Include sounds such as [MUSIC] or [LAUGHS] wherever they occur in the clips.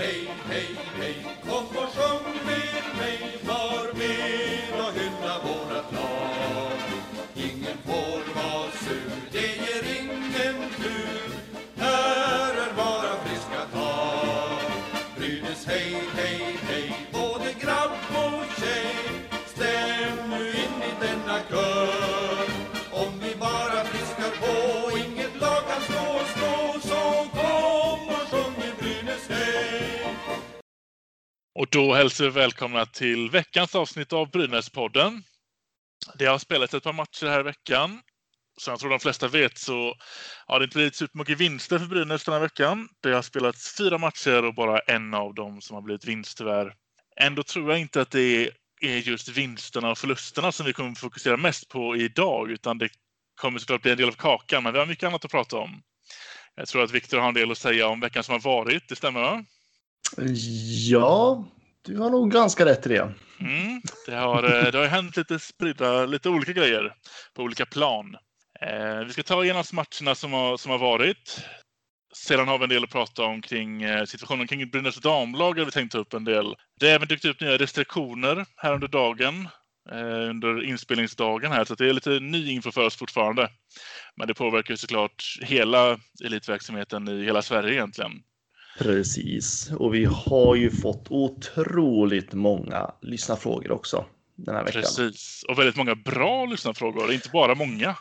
hej, hej, hej då hälsar vi välkomna till veckans avsnitt av Brynäspodden. Det har spelats ett par matcher här i veckan. Som jag tror de flesta vet så har det inte blivit supermycket vinster för Brynäs den här veckan. Det har spelats fyra matcher och bara en av dem som har blivit vinst tyvärr. Ändå tror jag inte att det är just vinsterna och förlusterna som vi kommer fokusera mest på idag, utan det kommer såklart bli en del av kakan. Men vi har mycket annat att prata om. Jag tror att Viktor har en del att säga om veckan som har varit. Det stämmer va? Ja, du har nog ganska rätt i det. Mm, det, har, eh, det har hänt lite spridda, lite olika grejer på olika plan. Eh, vi ska ta igenom matcherna som har, som har varit. Sedan har vi en del att prata om kring eh, situationen kring Brynäs damlag. Har vi tänkt ta upp en del. Det har även dykt upp nya restriktioner här under dagen. Eh, under inspelningsdagen här, så det är lite ny info för oss fortfarande. Men det påverkar ju såklart hela elitverksamheten i hela Sverige egentligen. Precis, och vi har ju fått otroligt många lyssnarfrågor också den här veckan. Precis, och väldigt många bra lyssnarfrågor, inte bara många.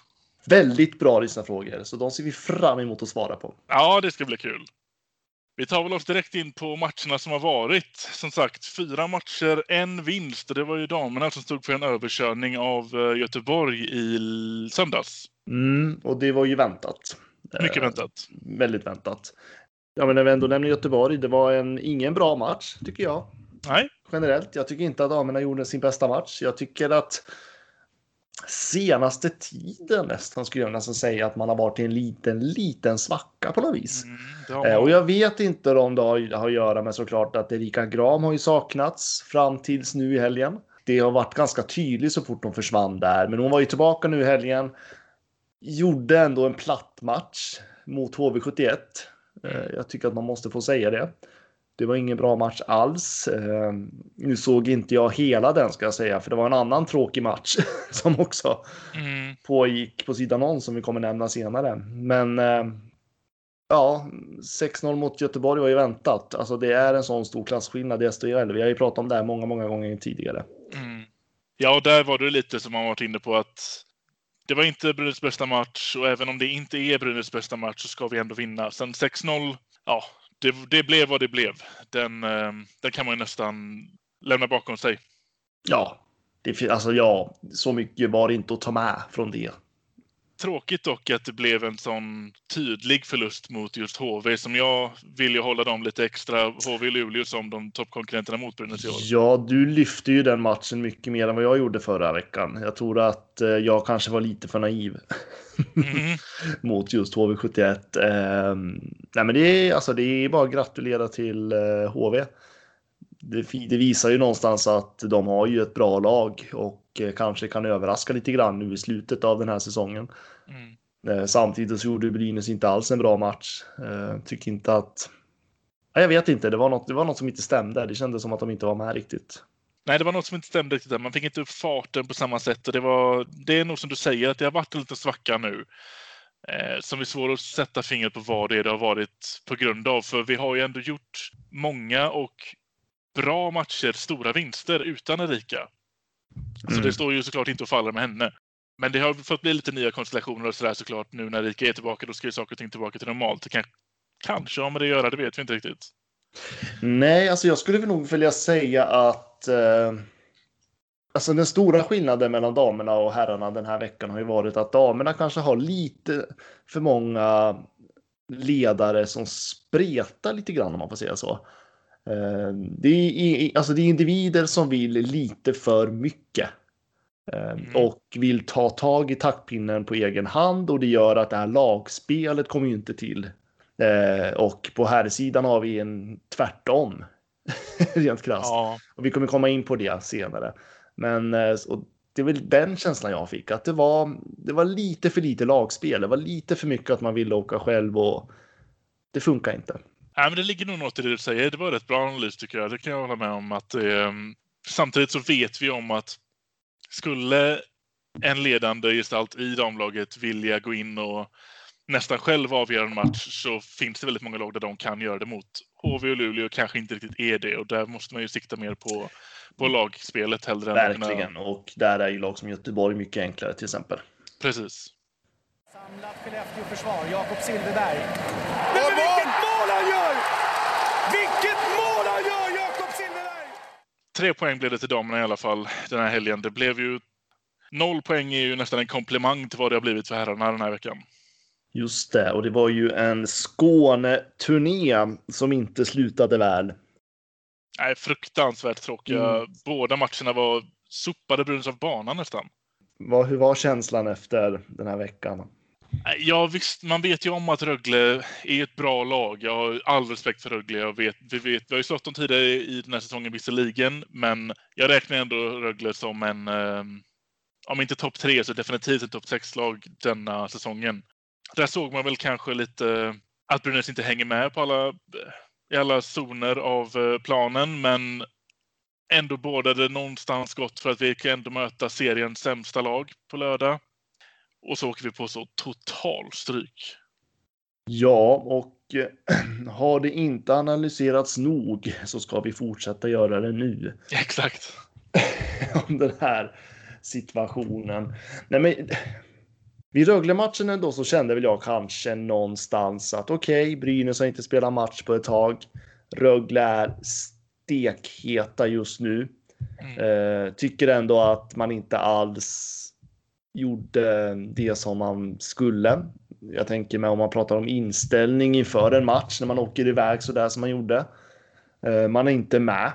Väldigt bra lyssnarfrågor, så de ser vi fram emot att svara på. Ja, det ska bli kul. Vi tar väl oss direkt in på matcherna som har varit. Som sagt, fyra matcher, en vinst. Det var ju damerna som stod för en överkörning av eh, Göteborg i söndags. Mm, och det var ju väntat. Mycket Eh, väntat. Väldigt väntat. Ja, men när vi ändå nämner Göteborg, det var en ingen bra match tycker jag. Nej, generellt. Jag tycker inte att damerna gjorde sin bästa match. Jag tycker att senaste tiden nästan skulle jag nästan säga att man har varit i en liten, liten svacka på något vis. mm, Eh. Och jag vet inte om det har, har att göra med såklart att Erika Gram har ju saknats fram tills nu i helgen. Det har varit ganska tydligt så fort hon försvann där, men hon var ju tillbaka nu i helgen. Gjorde ändå en platt match mot HV71. Eh, Jag tycker att man måste få säga det. Det var ingen bra match alls. Eh, Nu såg inte jag hela den ska jag säga, för det var en annan tråkig match [LAUGHS] som också Mm, pågick på sidan om som vi kommer nämna senare. Men eh, ja, 6-0 mot Göteborg var ju väntat. Alltså det är en sån stor klasskillnad i SHL. Vi har ju pratat om det här många, många gånger tidigare. mm. Ja, och där var det lite som man varit inne på att det var inte Brynäs bästa match och även om det inte är Brynäs bästa match så ska vi ändå vinna. Sen 6-0, ja, det, det blev vad det blev. Den, eh, den kan man ju nästan lämna bakom sig. Ja, det, alltså ja, så mycket var det inte att ta med från det. Tråkigt dock att det blev en sån tydlig förlust mot just HV som jag vill ju hålla dem lite extra, HV och Luleå, som de toppkonkurrenterna mot Brynäs i år. Ja, du lyfte ju den matchen mycket mer än vad jag gjorde förra veckan. Jag tror att eh, jag kanske var lite för naiv. Mm. [LAUGHS] mot just HV71. Eh, nej, men det är alltså det är bara att gratulera till eh, HV. Det, visar ju någonstans att de har ju ett bra lag och eh, kanske kan överraska lite grann nu i slutet av den här säsongen. Mm. Eh, samtidigt så gjorde Brynäs inte alls en bra match. Eh, tycker inte att. Ja, jag vet inte, det var, något, det var något som inte stämde. Det kändes som att de inte var med riktigt. Nej, det var något som inte stämde riktigt där. Man fick inte upp farten på samma sätt. Och det, var, det är nog som du säger, att det har varit en liten svacka nu. Eh, som är svår att sätta fingret på vad det är det har varit på grund av. För vi har ju ändå gjort många och bra matcher, stora vinster utan Erika. Så Mm. det står ju såklart inte och faller med henne. Men det har fått bli lite nya konstellationer och sådär såklart. Nu när Erika är tillbaka, då ska ju saker och ting tillbaka till normalt. Det kan, kanske har med det att göra, det vet vi inte riktigt. Nej, alltså jag skulle väl nog vilja säga att eh, alltså den stora skillnaden mellan damerna och herrarna den här veckan har ju varit att damerna kanske har lite för många ledare som spretar lite grann om man får säga så. Eh, det, är, alltså det är individer som vill lite för mycket. Eh, Mm. Och vill ta tag i taktpinnen på egen hand och det gör att det här lagspelet kommer ju inte till. Eh, och på här sidan har vi en tvärtom. [LAUGHS] Rent krasst. Ja, Och vi kommer komma in på det senare. Men eh, det är väl den känslan jag fick. Att det var, det var lite för lite lagspel. Det var lite för mycket att man ville åka själv och det funkar inte. Nej, men det ligger nog något i det du säger. Det var rätt bra analys tycker jag. Det kan jag hålla med om. att eh, Samtidigt så vet vi om att skulle en ledande gestalt i damlaget vilja gå in och nästan själv avgöra en match så finns det väldigt många lag där de kan göra det mot. HV och Luleå kanske inte riktigt är det och där måste man ju sikta mer på, på lagspelet hellre Verkligen, än och där är ju lag som Göteborg mycket enklare till exempel. Precis. Samlat Skellefteå-försvar, Jakob Silfverberg. Men vilket mål han gör! Vilket mål han gör, Jakob Silfverberg! Tre poäng blev det till damerna i alla fall den här helgen. Det blev ju Noll poäng är ju nästan en komplimang till vad det har blivit för herrarna den här veckan. Just det, och det var ju en Skåne-turné som inte slutade väl. Nej, fruktansvärt tråkiga. Mm. Båda matcherna var sopade Brynäs av banan nästan. Vad, hur var känslan efter den här veckan? Eh, ja, visst, man vet ju om att Rögle är ett bra lag. Jag har all respekt för Rögle. Jag vet, vi, vet, vi har ju slått dem tidigare i den här säsongen visserligen, men jag räknar ändå Rögle som en, eh, om inte topp tre så definitivt ett topp sex-lag denna säsongen. Där såg man väl kanske lite att Brynäs inte hänger med på alla, eh, i alla zoner av eh, planen, men ändå bådade någonstans gott för att vi kan ändå möta seriens sämsta lag på lördag. Och så åker vi på så total stryk. Ja, och [CLEARS THROAT] har det inte analyserats nog så ska vi fortsätta göra det nu. [LAUGHS] Exakt. [LAUGHS] Om den här situationen. Nej, men [CLEARS THROAT] vid Rögle-matchen ändå så kände väl jag kanske någonstans att okej, okay, Brynäs har inte spelat match på ett tag. Rögle är stekheta just nu. Mm. Eh, tycker ändå att man inte alls gjorde det som man skulle. Jag tänker mig om man pratar om inställning inför en match när man åker iväg så där som man gjorde. Eh, man är inte med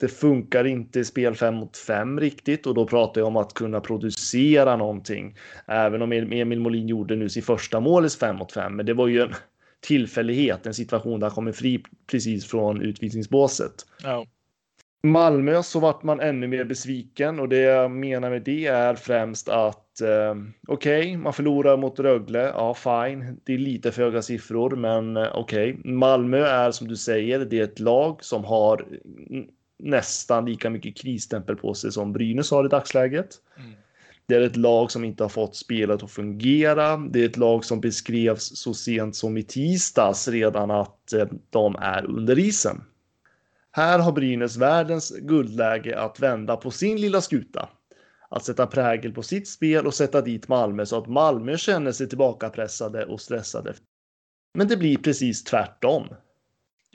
det funkar inte i spel 5 mot 5 riktigt och då pratar jag om att kunna producera någonting. Även om e- Emil Molin gjorde nu sin första mål i 5 mot 5, men det var ju en tillfällighet, en situation där han kommer fri precis från utvisningsbåset. Ja. Malmö så vart man ännu mer besviken och det jag menar med det är främst att eh, okej, okay, man förlorar mot Rögle. Ja, fine. Det är lite för höga siffror, men eh, okej. Okay. Malmö är som du säger, det är ett lag som har nästan lika mycket krisstämpel på sig som Brynäs har i dagsläget. Mm. Det är ett lag som inte har fått spelet att fungera. Det är ett lag som beskrevs så sent som i tisdags redan att eh, de är under isen. Här har Brynäs världens guldläge att vända på sin lilla skuta. Att sätta prägel på sitt spel och sätta dit Malmö så att Malmö känner sig tillbakapressade och stressade. Men det blir precis tvärtom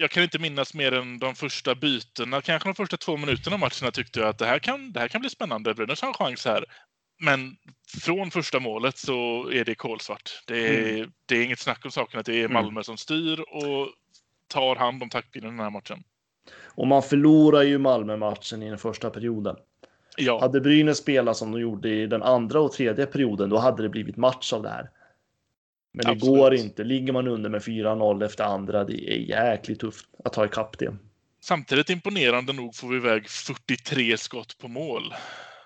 jag kan inte minnas mer än de första bytena, kanske de första två minuterna av matcherna tyckte jag att det här kan, det här kan bli spännande. Brynäs har en chans här. Men från första målet så är det kolsvart. Det är, mm. det är inget snack om saken att det är mm. Malmö mm. som styr och tar hand om taktpinnen den här matchen. Och man förlorar ju Malmö-matchen i den första perioden. Ja. Hade Brynäs spelat som de gjorde i den andra och tredje perioden, då hade det blivit match av det här. Men det Absolut. går inte. Ligger man under med 4-0 efter andra, det är jäkligt tufft att ta ikapp det. Samtidigt imponerande nog får vi iväg 43 skott på mål.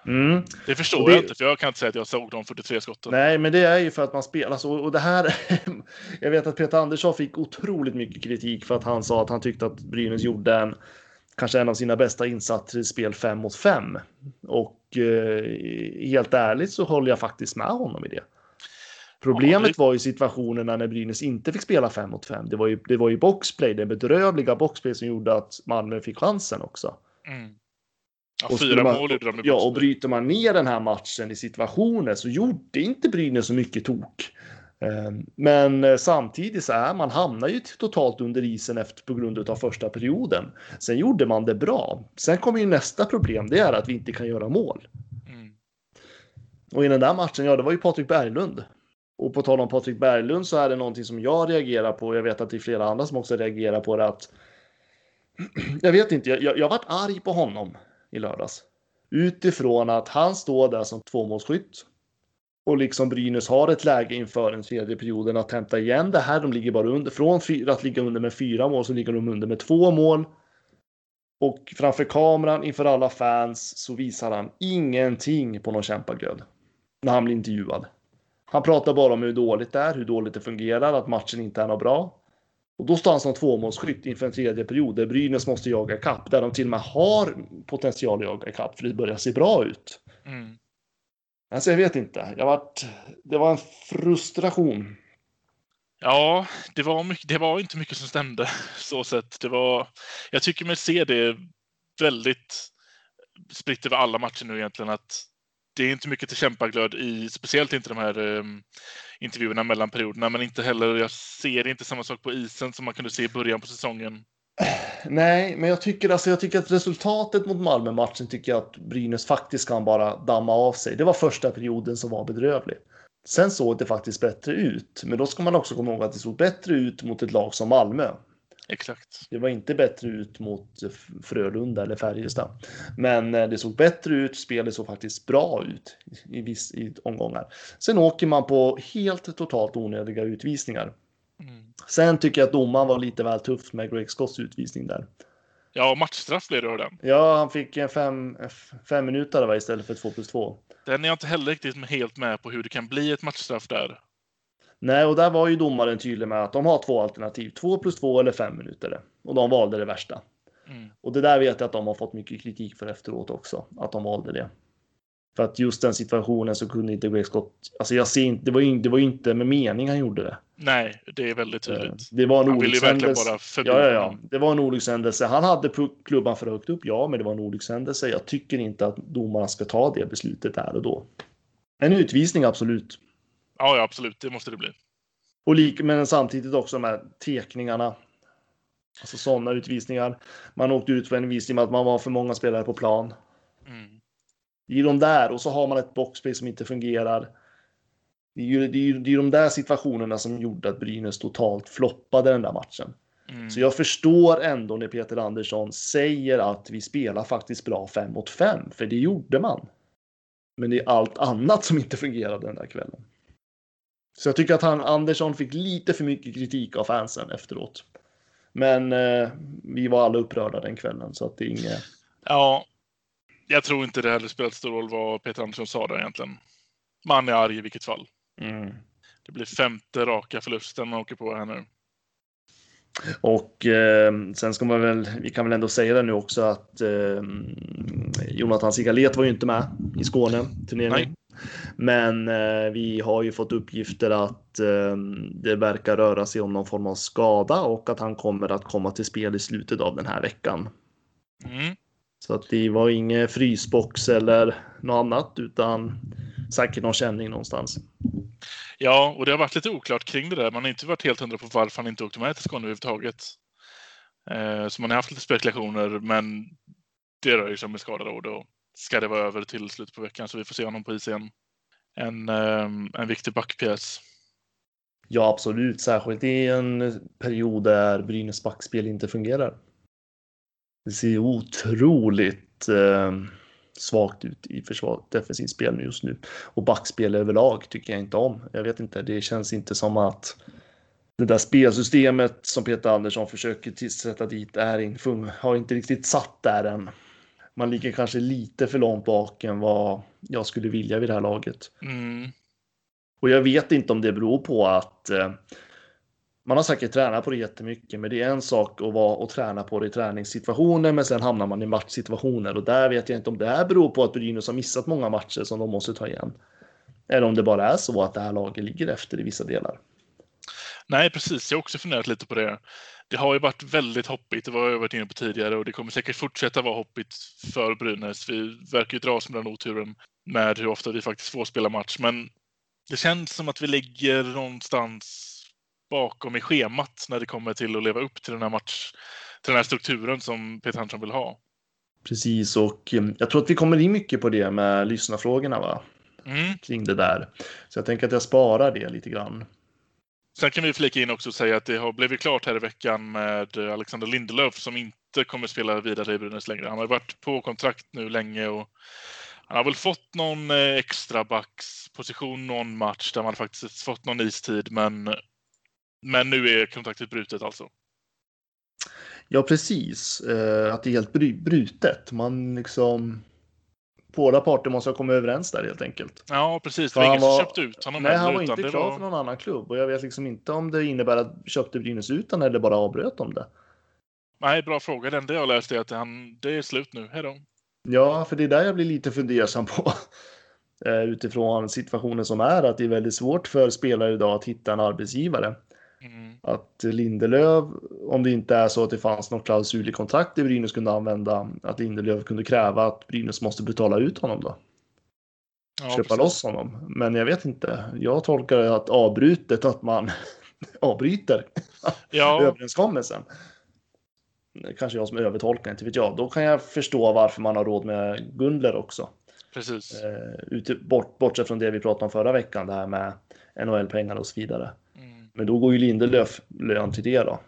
Mm. Det förstår det... jag inte, för jag kan inte säga att jag såg de 43 skotten. Nej, men det är ju för att man spelar så. Och det här, [LAUGHS] jag vet att Peter Andersson fick otroligt mycket kritik för att han sa att han tyckte att Brynäs gjorde en, kanske en av sina bästa insatser i spel 5 mot 5. Och eh, helt ärligt så håller jag faktiskt med honom i det. Problemet var ju situationerna när Brynäs inte fick spela 5 mot 5. Det var ju, det var ju boxplay, det bedrövliga boxplay som gjorde att Malmö fick chansen också. Mm. Ja, fyra man, mål gjorde de Ja, och bryter man ner den här matchen i situationer så gjorde inte Brynäs så mycket tok. Ehm, men eh, samtidigt så är man hamnar ju totalt under isen efter på grund av första perioden. Sen gjorde man det bra. Sen kommer ju nästa problem. Det är att vi inte kan göra mål. Mm. Och i den där matchen, ja, det var ju Patrik Berglund och på tal om Patrik Berglund så är det någonting som jag reagerar på. Jag vet att det är flera andra som också reagerar på det. Att [CLEARS THROAT] jag vet inte, jag, jag varit arg på honom i lördags. Utifrån att han står där som tvåmålsskytt. Och liksom Brynäs har ett läge inför den tredje perioden att hämta igen det här. De ligger bara under. Från fyra, att ligga under med fyra mål så ligger de under med två mål. Och framför kameran inför alla fans så visar han ingenting på någon kämpaglöd. När han blir intervjuad. Han pratar bara om hur dåligt det är, hur dåligt det fungerar, att matchen inte är något bra. Och då står han som tvåmålsskytt inför en tredje period där Brynäs måste jaga kapp, där de till och med har potential att jaga kapp för det börjar se bra ut. Mm. Alltså jag vet inte. Jag varit, det var en frustration. Ja, det var, mycket, det var inte mycket som stämde [LAUGHS] så sett. Det var, jag tycker mig se det väldigt spritt över alla matcher nu egentligen att det är inte mycket till kämpaglöd i, speciellt inte de här um, intervjuerna mellan perioderna, men inte heller, jag ser inte samma sak på isen som man kunde se i början på säsongen. Nej, men jag tycker, alltså, jag tycker att resultatet mot Malmö-matchen tycker jag att Brynäs faktiskt kan bara damma av sig. Det var första perioden som var bedrövlig. Sen såg det faktiskt bättre ut, men då ska man också komma ihåg att det såg bättre ut mot ett lag som Malmö. Exakt. Det var inte bättre ut mot Frölunda eller Färjestad. Men eh, det såg bättre ut, spelet såg faktiskt bra ut i, viss, i omgångar. Sen åker man på helt totalt onödiga utvisningar. Mm. Sen tycker jag att domaren var lite väl tuff med Greg Scotts utvisning där. Ja, matchstraff blev det den. Ja, han fick en fem, fem minuter va, istället för två plus två. Den är jag inte heller riktigt helt med på hur det kan bli ett matchstraff där. Nej, och där var ju domaren tydlig med att de har två alternativ, två plus två eller fem minuter. Och de valde det värsta. Mm. Och det där vet jag att de har fått mycket kritik för efteråt också, att de valde det. För att just den situationen så kunde inte Greg Scott, alltså jag ser inte, det var ju, det var inte med mening han gjorde det. Nej, det är väldigt Eh, tydligt. Det var en Han ville ju verkligen bara förbi Ja, ja, ja. Det var en olyckshändelse. Han hade klubban för högt upp, ja, men det var en olyckshändelse. Jag tycker inte att domarna ska ta det beslutet där och då. En utvisning, absolut. Ja, ja, absolut. Det måste det bli. Och lik, men samtidigt också de här tekningarna. Alltså sådana utvisningar. Man åkte ut för en visning med att man var för många spelare på plan. Mm. Det är de där och så har man ett boxplay som inte fungerar. Det är ju det är, ju- det är de där situationerna som gjorde att Brynäs totalt floppade den där matchen. Mm. Så jag förstår ändå när Peter Andersson säger att vi spelar faktiskt bra fem mot fem, för det gjorde man. Men det är allt annat som inte fungerade den där kvällen. Så jag tycker att han, Andersson fick lite för mycket kritik av fansen efteråt. Men eh, vi var alla upprörda den kvällen, så att det är inget... Ja, jag tror inte det hade spelat stor roll vad Peter Andersson sa där egentligen. Man är arg i vilket fall. Det blir femte raka förlusten man åker på här nu. Och eh, sen ska man väl, vi kan väl ändå säga det nu också att eh, Jonathan Sigalet var ju inte med i Skåne turneringen. Men eh, vi har ju fått uppgifter att eh, det verkar röra sig om någon form av skada och att han kommer att komma till spel i slutet av den här veckan. Mm. Så att det var ingen frysbox eller något annat utan säkert någon känning någonstans. Ja, och det har varit lite oklart kring det där. Man har inte varit helt hundra på varför han inte åkte med till Skåne överhuvudtaget. Eh, så man har haft lite spekulationer, men det rör ju sig om en skada då. och Då ska det vara över till slutet på veckan, så vi får se honom på is igen. En, ehm, en viktig backpjäs. Ja, absolut, särskilt i en period där Brynäs backspel inte fungerar. Det ser otroligt eh, svagt ut i försvar, defensivt spel just nu. Och backspel överlag tycker jag inte om. Jag vet inte, det känns inte som att det där spelsystemet som Peter Andersson försöker sätta dit är in, har inte riktigt satt där än. Man ligger kanske lite för långt bak än vad jag skulle vilja vid det här laget. Mm. Och jag vet inte om det beror på att eh, man har säkert tränat på det jättemycket, men det är en sak att vara och träna på det i träningssituationer, men sen hamnar man i matchsituationer och där vet jag inte om det här beror på att Brynäs har missat många matcher som de måste ta igen. Eller om det bara är så att det här laget ligger efter i vissa delar. Nej, precis. Jag har också funderat lite på det. Det har ju varit väldigt hoppigt, det var jag varit inne på tidigare, och det kommer säkert fortsätta vara hoppigt för Brynäs. Vi verkar ju dras med den oturen med hur ofta vi faktiskt får spela match, men det känns som att vi ligger någonstans bakom i schemat när det kommer till att leva upp till den här match, till den här strukturen som Peter Andersson vill ha. Precis, och eh, jag tror att vi kommer in mycket på det med lyssnarfrågorna va? Mm. kring det där. Så jag tänker att jag sparar det lite grann. Sen kan vi flika in också och säga att det har blivit klart här i veckan med Alexander Lindelöf som inte kommer spela vidare i Brynäs längre. Han har varit på kontrakt nu länge och han har väl fått någon eh, extra backsposition någon match där man faktiskt fått någon istid, men, men nu är kontraktet brutet alltså. Ja, precis. Eh, att det är helt brutet. Man liksom båda parter måste ha kommit överens där helt enkelt. Ja, precis. För Det var ingen som köpte ut honom Nej, han var inte det klar var- för någon annan klubb och jag vet liksom inte om det innebär att köpte Brynäs ut honom eller bara avbröt de det. Nej, bra fråga. Det enda jag läste är att han, det är slut nu. Hej då. Ja, för det är där jag blir lite fundersam på. [LAUGHS] Eh, Utifrån situationen som är att det är väldigt svårt för spelare idag att hitta en arbetsgivare. Mm. Att Lindelöf, om det inte är så att det fanns någon klausul i kontraktet Brynäs kunde använda, att Lindelöf kunde kräva att Brynäs måste betala ut honom då. Ja, köpa precis. loss honom. Men jag vet inte. Jag tolkar det att avbrutet, att man [LAUGHS] avbryter [LAUGHS] Ja, överenskommelsen. Kanske jag som övertolkar, inte vet jag. Då kan jag förstå varför man har råd med Gundler också. precis. Eh, bort, bortsett från det vi pratade om förra veckan, det här med NHL-pengar och så vidare. Men då går ju Lindelöf lön till det då.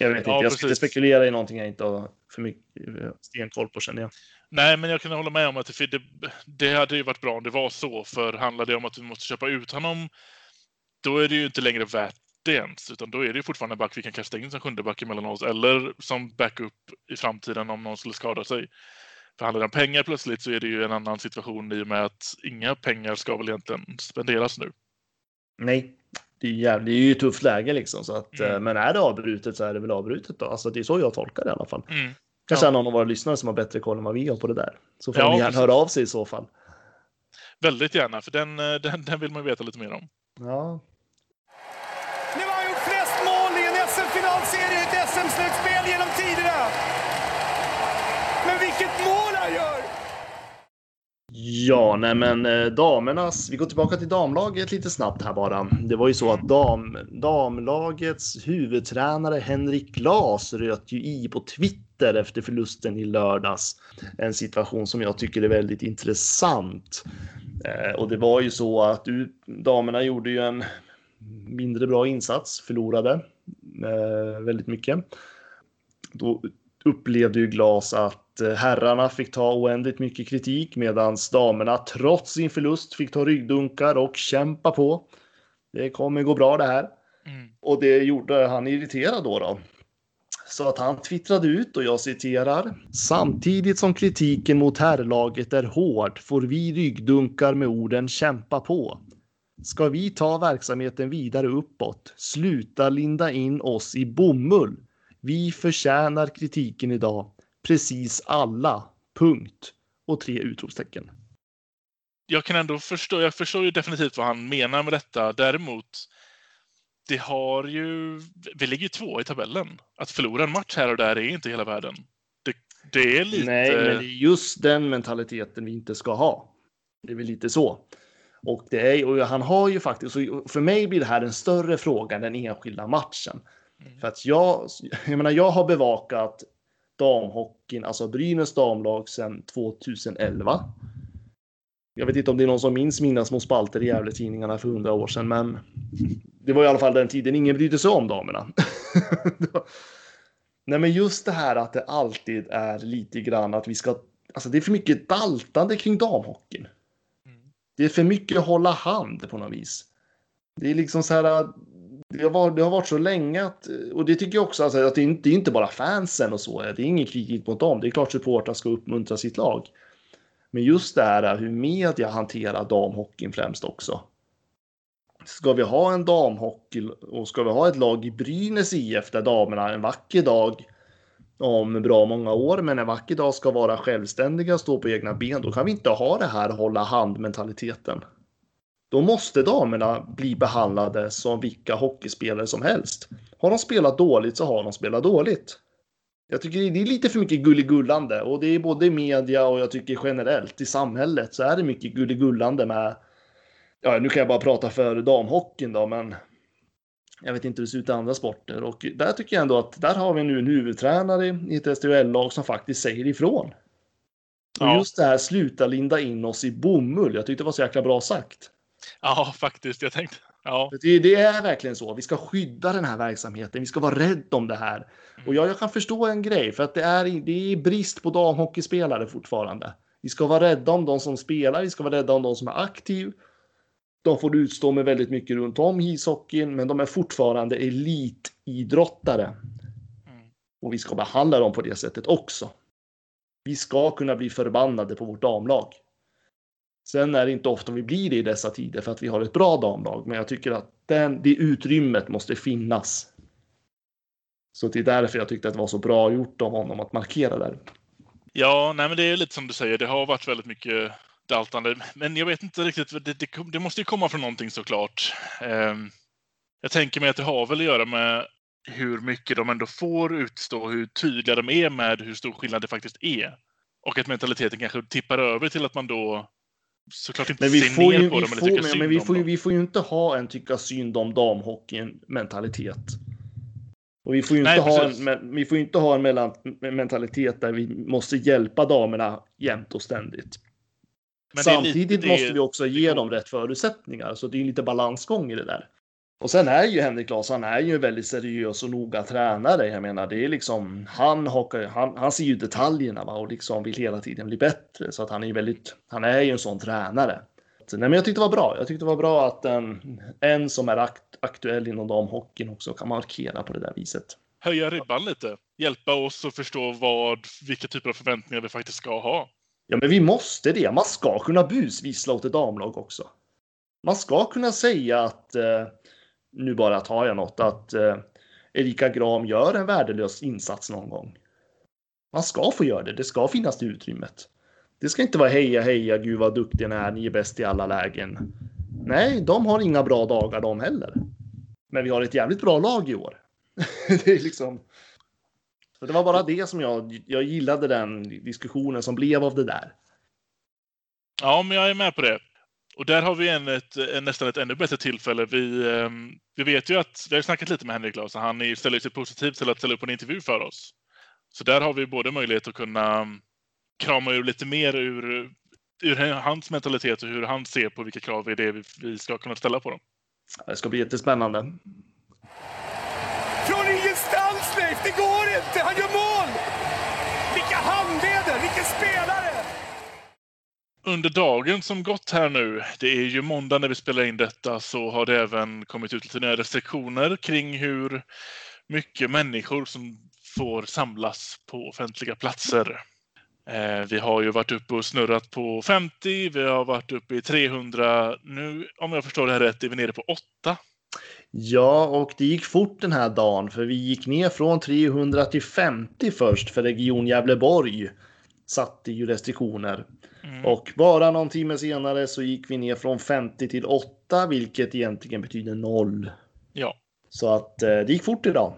Jag vet inte, Ja, jag ska inte spekulera i någonting jag inte har för mycket eh, stenkoll på känner jag. Nej, men jag kan hålla med om att det, det, det hade ju varit bra om det var så. För handlar det om att vi måste köpa ut honom, då är det ju inte längre värt det ens. Utan då är det ju fortfarande en back vi kan kasta in som sjunde back emellan oss. Eller som backup i framtiden om någon skulle skada sig. För handlar det om pengar plötsligt så är det ju en annan situation i och med att inga pengar ska väl egentligen spenderas nu. Nej, det är, jävligt, det är ju ett tufft läge liksom. Så att, Mm. eh, Men är det avbrutet så är det väl avbrutet då. Alltså det är så jag tolkar det i alla fall. Mm. Kanske Ja. någon av våra lyssnare som har bättre koll än vad vi har på det där. Så får Ja, ni gärna höra av sig i så fall. Väldigt gärna, för den, eh, den, den vill man ju veta lite mer om. Ja, Nu har han gjort flest mål i en SM-finalserie i ett SM-slutspel genom tiderna. Men vilket mål han gör! Ja, nej men eh, damernas, vi går tillbaka till damlaget lite snabbt här bara. Det var ju så att dam, damlagets huvudtränare Henrik Glas röt ju i på Twitter efter förlusten i lördags. En situation som jag tycker är väldigt intressant. Eh, och det var ju så att du, damerna gjorde ju en mindre bra insats, förlorade eh, väldigt mycket. Då upplevde ju Glas att eh, herrarna fick ta oändligt mycket kritik medan damerna trots sin förlust fick ta ryggdunkar och kämpa på. Det kommer gå bra det här. Mm. Och det gjorde han irriterad då. då. Så att han twittrade ut och jag citerar. Samtidigt som kritiken mot herrlaget är hård får vi ryggdunkar med orden kämpa på. Ska vi ta verksamheten vidare uppåt? Sluta linda in oss i bomull. Vi förtjänar kritiken idag. Precis alla. Punkt. Och tre utropstecken. jag kan ändå förstå, jag förstår ju definitivt vad han menar med detta. Däremot, det har ju, vi ligger ju två i tabellen. Att förlora en match här och där är inte hela världen. Det, det är lite... Nej, men det är just den mentaliteten vi inte ska ha. Det är väl lite så. Och, det är, och han har ju faktiskt, för mig blir det här en större fråga än den enskilda matchen. Mm. För att jag, jag menar, jag har bevakat damhockeyn, alltså Brynäs damlag sedan 2011. Jag vet inte om det är någon som minns mina små spalter i Gävle-tidningarna för hundra år sedan, men det var i alla fall den tiden ingen brydde sig om damerna. [LAUGHS] Nej, men just det här att det alltid är lite grann att vi ska, alltså det är för mycket daltande kring damhockeyn. Mm. Det är för mycket hålla hand på något vis. Det är liksom så här. Det har, varit, det har varit så länge att, och det tycker jag också alltså, att det är inte, det är inte bara fansen och så. Eh, det är ingen kritik mot dem. Det är klart supportrar ska uppmuntra sitt lag. Men just det här eh, hur media hanterar damhockeyn främst också. Ska vi ha en damhockey och ska vi ha ett lag i Brynäs IF där damerna en vacker dag om bra många år, men en vacker dag ska vara självständiga, och stå på egna ben, då kan vi inte ha det här hålla hand-mentaliteten. Då måste damerna bli behandlade som vilka hockeyspelare som helst. Har de spelat dåligt så har de spelat dåligt. Jag tycker det är lite för mycket gulligullande och det är både i media och jag tycker generellt i samhället så är det mycket gulligullande med. Ja, nu kan jag bara prata för damhockeyn då, men jag vet inte hur det ser ut i andra sporter och där tycker jag ändå att där har vi nu en huvudtränare i ett SDHL-lag som faktiskt säger ifrån. Och Ja. just det här sluta linda in oss i bomull. Jag tyckte det var så jäkla bra sagt. Ja, faktiskt. Jag tänkte... Ja. Det, det är verkligen så. Vi ska skydda den här verksamheten. Vi ska vara rädda om det här. Och jag, jag kan förstå en grej för att det är, det är brist på damhockeyspelare fortfarande. Vi ska vara rädda om de som spelar. Vi ska vara rädda om de som är aktiva. De får utstå med väldigt mycket runt om ishockeyn, men de är fortfarande elitidrottare. Mm. Och vi ska behandla dem på det sättet också. Vi ska kunna bli förbannade på vårt damlag. Sen är det inte ofta vi blir det i dessa tider för att vi har ett bra damlag, men jag tycker att den, det utrymmet måste finnas. Så det är därför jag tyckte att det var så bra gjort av honom att markera där. Ja, nej, men det är lite som du säger. Det har varit väldigt mycket daltande, men jag vet inte riktigt. Det, det, det måste ju komma från någonting såklart. Ehm, jag tänker mig att det har väl att göra med hur mycket de ändå får utstå, hur tydliga de är med hur stor skillnad det faktiskt är. Och att mentaliteten kanske tippar över till att man då såklart inte men vi ser får ner ju, på vi dem eller får, tycker men, synd men vi om får dem. vi får ju inte ha en tycka synd om damhockeyn mentalitet. Och vi får ju inte Nej, ha precis. en, vi får inte ha en mellan, mentalitet där vi måste hjälpa damerna jämt och ständigt. Men Samtidigt lite måste vi också ge dem rätt förutsättningar, så det är lite balansgång i det där. Och sen är ju Henrik Larsson, han är ju en väldigt seriös och noga tränare. Jag menar, det är liksom, han, hakar, han, han ser ju detaljerna va? och liksom vill hela tiden bli bättre. Så att han är ju väldigt, han är ju en sån tränare. Så, nej, men jag tyckte det var bra. Jag tyckte det var bra att en, en som är akt, aktuell inom damhockeyn också kan markera på det där viset. Höja ribban lite. Hjälpa oss att förstå vad, vilka typer av förväntningar vi faktiskt ska ha. Ja, men vi måste det. Man ska kunna busvissla åt ett damlag också. Man ska kunna säga att, eh, nu bara tar jag något, att eh, Erika Gram gör en värdelös insats någon gång. Man ska få göra det. Det ska finnas det utrymmet. Det ska inte vara heja, heja, gud vad duktig ni är, ni är bäst i alla lägen. Nej, de har inga bra dagar de heller. Men vi har ett jävligt bra lag i år. [LAUGHS] det är liksom... Så det var bara det som jag, jag gillade den diskussionen som blev av det där. Ja, men jag är med på det. Och där har vi en, ett, en, nästan ett ännu bättre tillfälle. Vi, ehm, vi vet ju att, vi har snackat lite med Henrik Larsson, han är- ställer sig positiv till att ställa upp en intervju för oss. Så där har vi både möjlighet att kunna krama ur lite mer ur, ur hans mentalitet och hur han ser på vilka krav det är vi, vi ska kunna ställa på dem. Det ska bli jättespännande. Från ingenstans, Leif! Det går inte! Han gör mål! Under dagen som gått här nu, det är ju måndag när vi spelar in detta, så har det även kommit ut lite nya restriktioner kring hur mycket människor som får samlas på offentliga platser. Eh, vi har ju varit uppe och snurrat på 50, vi har varit uppe i 300. Nu, om jag förstår det här rätt, är vi nere på 8. Ja, och det gick fort den här dagen för vi gick ner från 300 till 50 först för Region Gävleborg. Satte ju restriktioner. Mm. Och bara någon timme senare så gick vi ner från 50 till 8, vilket egentligen betyder 0. Ja. Så att eh, det gick fort idag.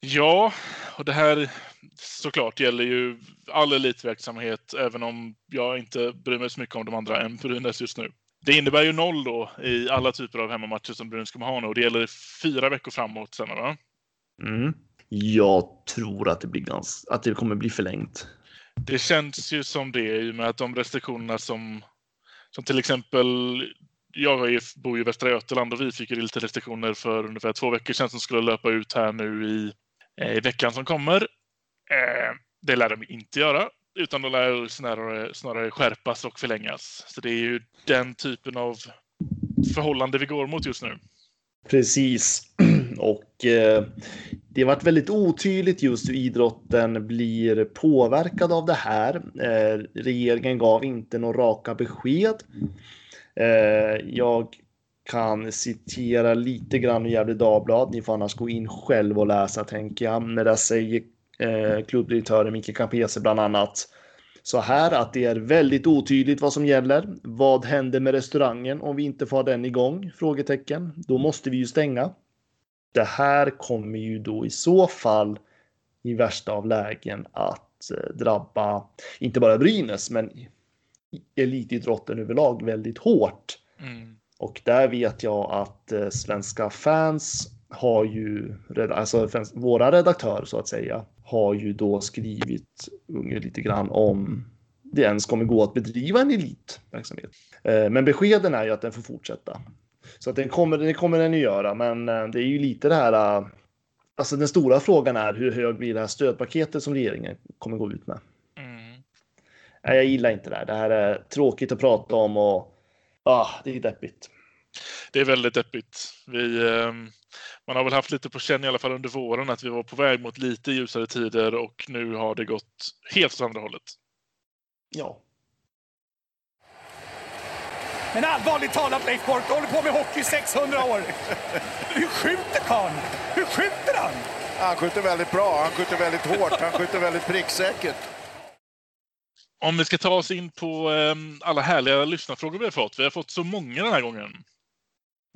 Ja, och det här såklart gäller ju all elitverksamhet, även om jag inte bryr mig så mycket om de andra än Brynäs just nu. Det innebär ju noll då i alla typer av hemmamatcher som Brynäs kommer ha nu och det gäller fyra veckor framåt sen, va? Mm. Jag tror att det, blir ganska, att det kommer bli förlängt. Det känns ju som det i och med att de restriktionerna som, som till exempel jag bor ju i Västra Götaland och vi fick ju lite restriktioner för ungefär två veckor sedan som skulle löpa ut här nu i, eh, i veckan som kommer. Eh, det lär de inte göra, utan de lär snarare, snarare skärpas och förlängas. Så det är ju den typen av förhållande vi går mot just nu. Precis. Och eh, det har varit väldigt otydligt just hur idrotten blir påverkad av det här. Eh, regeringen gav inte några raka besked. Eh, jag kan citera lite grann ur Gefle Dagblad. Ni får annars gå in själv och läsa tänker jag. Men där säger eh, klubbdirektören Micke Campese bland annat så här att det är väldigt otydligt vad som gäller. Vad händer med restaurangen om vi inte får ha den igång? Frågetecken. Då måste vi ju stänga. Det här kommer ju då i så fall i värsta av lägen att eh, drabba inte bara Brynäs men elitidrotten överlag väldigt hårt. Mm. Och där vet jag att eh, svenska fans har ju, alltså våra redaktörer så att säga, har ju då skrivit lite grann om det ens kommer gå att bedriva en elitverksamhet. Eh, Men beskeden är ju att den får fortsätta. Så att den kommer, det kommer den ju göra, men eh, det är ju lite det här. eh, Alltså den stora frågan är hur hög blir det här stödpaketet som regeringen kommer gå ut med? Mm. Nej, jag gillar inte det här. Det här är tråkigt att prata om och ah, det är deppigt. Det är väldigt deppigt. Vi, ehm, man har väl haft lite på känn i alla fall under våren att vi var på väg mot lite ljusare tider och nu har det gått helt åt andra hållet. Ja. Men allvarligt talat Leif Boork, du håller på med hockey i 600 år. Hur skjuter karln? Hur skjuter han? Han skjuter väldigt bra, han skjuter väldigt hårt, han skjuter väldigt pricksäkert. Om vi ska ta oss in på eh, alla härliga lyssnarfrågor vi har fått. Vi har fått så många den här gången.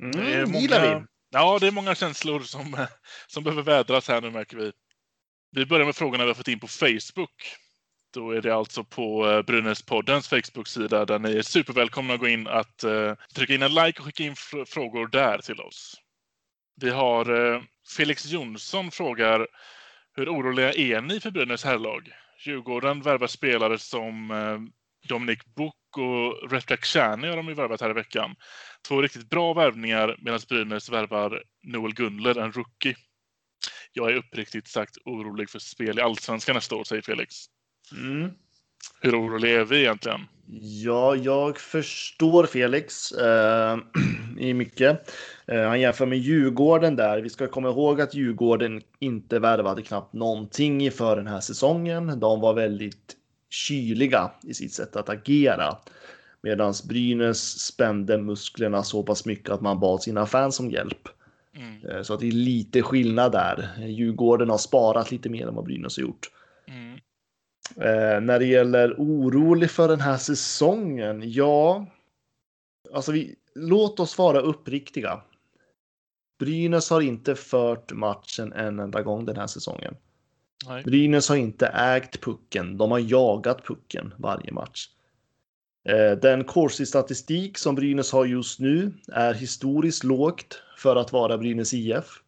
Mm, Det är många- gillar vi. Ja, det är många känslor som, [LAUGHS] som behöver vädras här nu märker vi. Vi börjar med frågorna vi har fått in på Facebook. Då är det alltså på eh, Brynäspoddens Facebook-sida där ni är supervälkomna att gå in att eh, trycka in en like och skicka in fr- frågor där till oss. Vi har eh, Felix Jonsson frågar hur oroliga är ni för Brynäs herrlag? Djurgården värvar spelare som eh, Dominic Book och Retak Czerny har de ju värvat här i veckan. Två riktigt bra värvningar medan Brynäs värvar Noel Gunler, en rookie. Jag är uppriktigt sagt orolig för spel i Allsvenskan nästa år, säger Felix. Mm. Hur orolig är vi egentligen? Ja, jag förstår Felix eh, [CLEARS THROAT] i mycket. Eh, han jämför med Djurgården där. Vi ska komma ihåg att Djurgården inte värvade knappt någonting för den här säsongen. De var väldigt kyliga i sitt sätt att agera. Medan Brynäs spände musklerna så pass mycket att man bad sina fans om hjälp. Mm, Eh, Så att det är lite skillnad där. Djurgården har sparat lite mer än vad Brynäs har gjort. mm, Eh, när det gäller orolig för den här säsongen, ja. Alltså vi, låt oss vara uppriktiga. Brynäs har inte fört matchen en enda gång den här säsongen. nej. Brynäs har inte ägt pucken, de har jagat pucken varje match. Eh, Den Corsi-statistik som Brynäs har just nu är historiskt lågt för att vara Brynäs IF.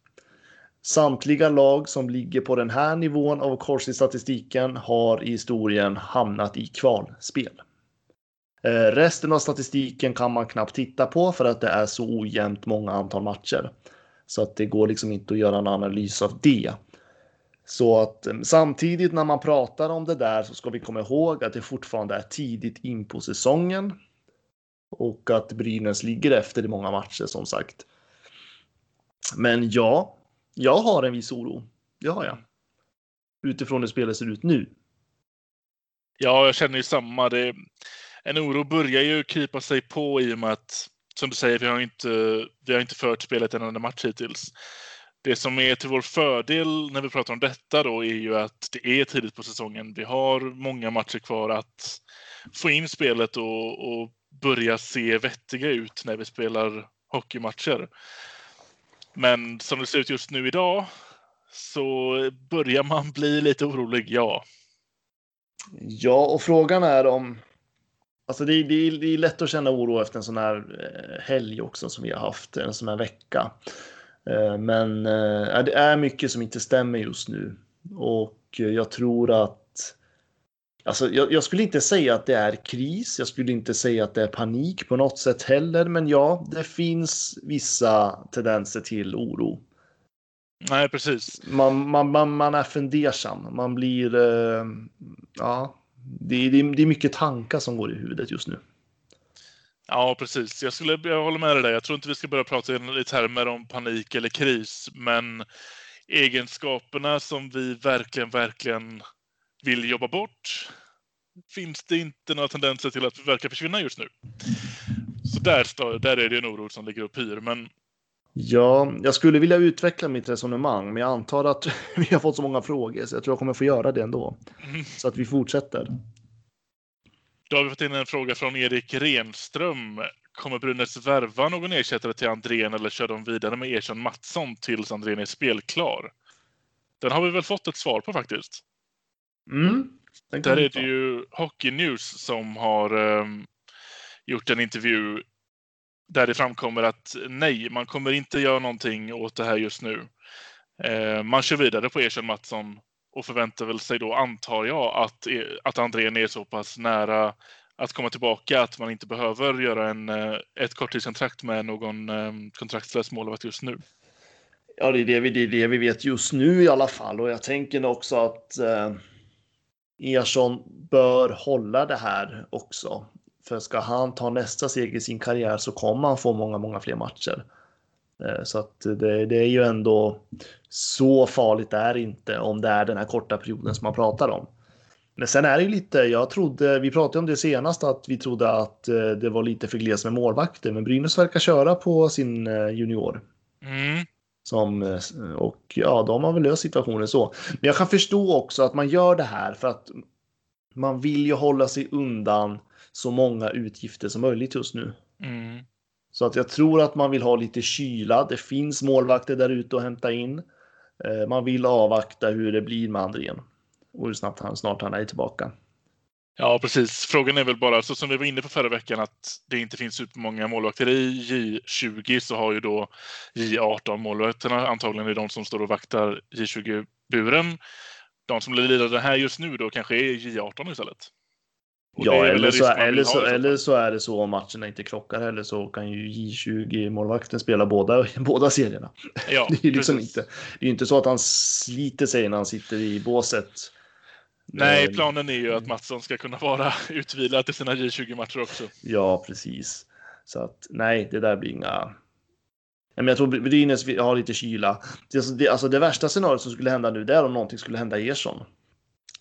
Samtliga lag som ligger på den här nivån av Corsi-statistiken har i historien hamnat i kvalspel. Eh, resten av statistiken kan man knappt titta på för att det är så ojämnt många antal matcher. Så att det går liksom inte att göra en analys av det. Så att eh, samtidigt när man pratar om det där så ska vi komma ihåg att det fortfarande är tidigt in på säsongen. Och att Brynäs ligger efter i många matcher som sagt. Men ja, jag har en viss oro. Det har jag. Utifrån hur spelet ser ut nu. Ja, jag känner ju samma. Det, en oro börjar ju krypa sig på i och med att, som du säger, vi har inte, vi har inte fört spelet en enda match hittills. Det som är till vår fördel när vi pratar om detta då är ju att det är tidigt på säsongen. Vi har många matcher kvar att få in spelet och, och börja se vettiga ut när vi spelar hockeymatcher. Men som det ser ut just nu idag så börjar man bli lite orolig, ja. Ja, och frågan är om... Alltså det, är- det, det är lätt att känna oro efter en sån här eh, helg också som vi har haft, en sån här vecka. Eh, men eh, det är mycket som inte stämmer just nu. Och jag tror att... Alltså jag, jag skulle inte säga att det är kris, jag skulle inte säga att det är panik på något sätt heller, men ja, det finns vissa tendenser till oro. Nej, precis. Man, man, man, man är fundersam. Man blir... Eh, ja, det, det, det är mycket tankar som går i huvudet just nu. Ja, precis. Jag, skulle, jag håller med dig där. Jag tror inte vi ska börja prata i termer om panik eller kris, men egenskaperna som vi verkligen, verkligen vill jobba bort finns det inte några tendenser till att verka försvinna just nu. Så där, där är det en oro som ligger och pyr. Men Ja, jag skulle vilja utveckla mitt resonemang, men jag antar att [LAUGHS] vi har fått så många frågor så jag tror jag kommer få göra det ändå. Mm. Så att vi fortsätter. då har vi fått in en fråga från Erik Renström. Kommer Brynäs värva någon ersättare till Andrén eller kör de vidare med Ersson Mattsson tills Andrén är spelklar? Den har vi väl fått ett svar på faktiskt. Mm. Där är det ju Hockey News som har ehm, gjort en intervju där det framkommer att nej, man kommer inte göra någonting åt det här just nu. Eh, man kör vidare på Ersson Mattsson och förväntar väl sig då, antar jag, att, att Andrén är så pass nära att komma tillbaka att man inte behöver göra en, eh, ett korttidskontrakt med någon eh, kontraktslös målvakt just nu. Ja, det är det, vi, det är det vi vet just nu i alla fall. Och jag tänker också att eh, Ersson bör hålla det här också. För ska han ta nästa steg i sin karriär så kommer han få många, många fler matcher. Eh, så att det, det, är ju ändå så farligt är det inte om det är den här korta perioden som man pratar om. Men sen är det ju lite, jag trodde, vi pratade om det senast, att vi trodde att eh, det var lite för gles med målvakter, men Brynäs verkar köra på sin eh, junior. Mm. Som, och ja, de har väl löst situationen så. Men jag kan förstå också att man gör det här för att man vill ju hålla sig undan så många utgifter som möjligt just nu. Mm. Så att jag tror att man vill ha lite kyla. Det finns målvakter där ute att hämta in. Eh, man vill avvakta hur det blir med Andrén och hur snabbt han snart han är tillbaka. Ja, precis. Frågan är väl bara, så som vi var inne på förra veckan, att det inte finns supermånga målvakter i J20 så har ju då J18 målvakterna antagligen är de som står och vaktar J20-buren. De som blir lidande här just nu då kanske är J18 istället. Ja, eller så, eller, så, eller så är det så om matcherna inte krockar heller så kan ju J20-målvakten spela båda, [LAUGHS] båda serierna. Ja, det är liksom inte, det är inte så att han sliter sig när han sitter i båset. Nej, eh, planen är ju att Mattsson ska kunna vara [LAUGHS] utvilad till sina J20-matcher också. Ja, precis. Så att nej, det där blir inga... Men jag tror Brynäs har lite kyla. Det, alltså det värsta scenariot som skulle hända nu, det är om någonting skulle hända Ersson.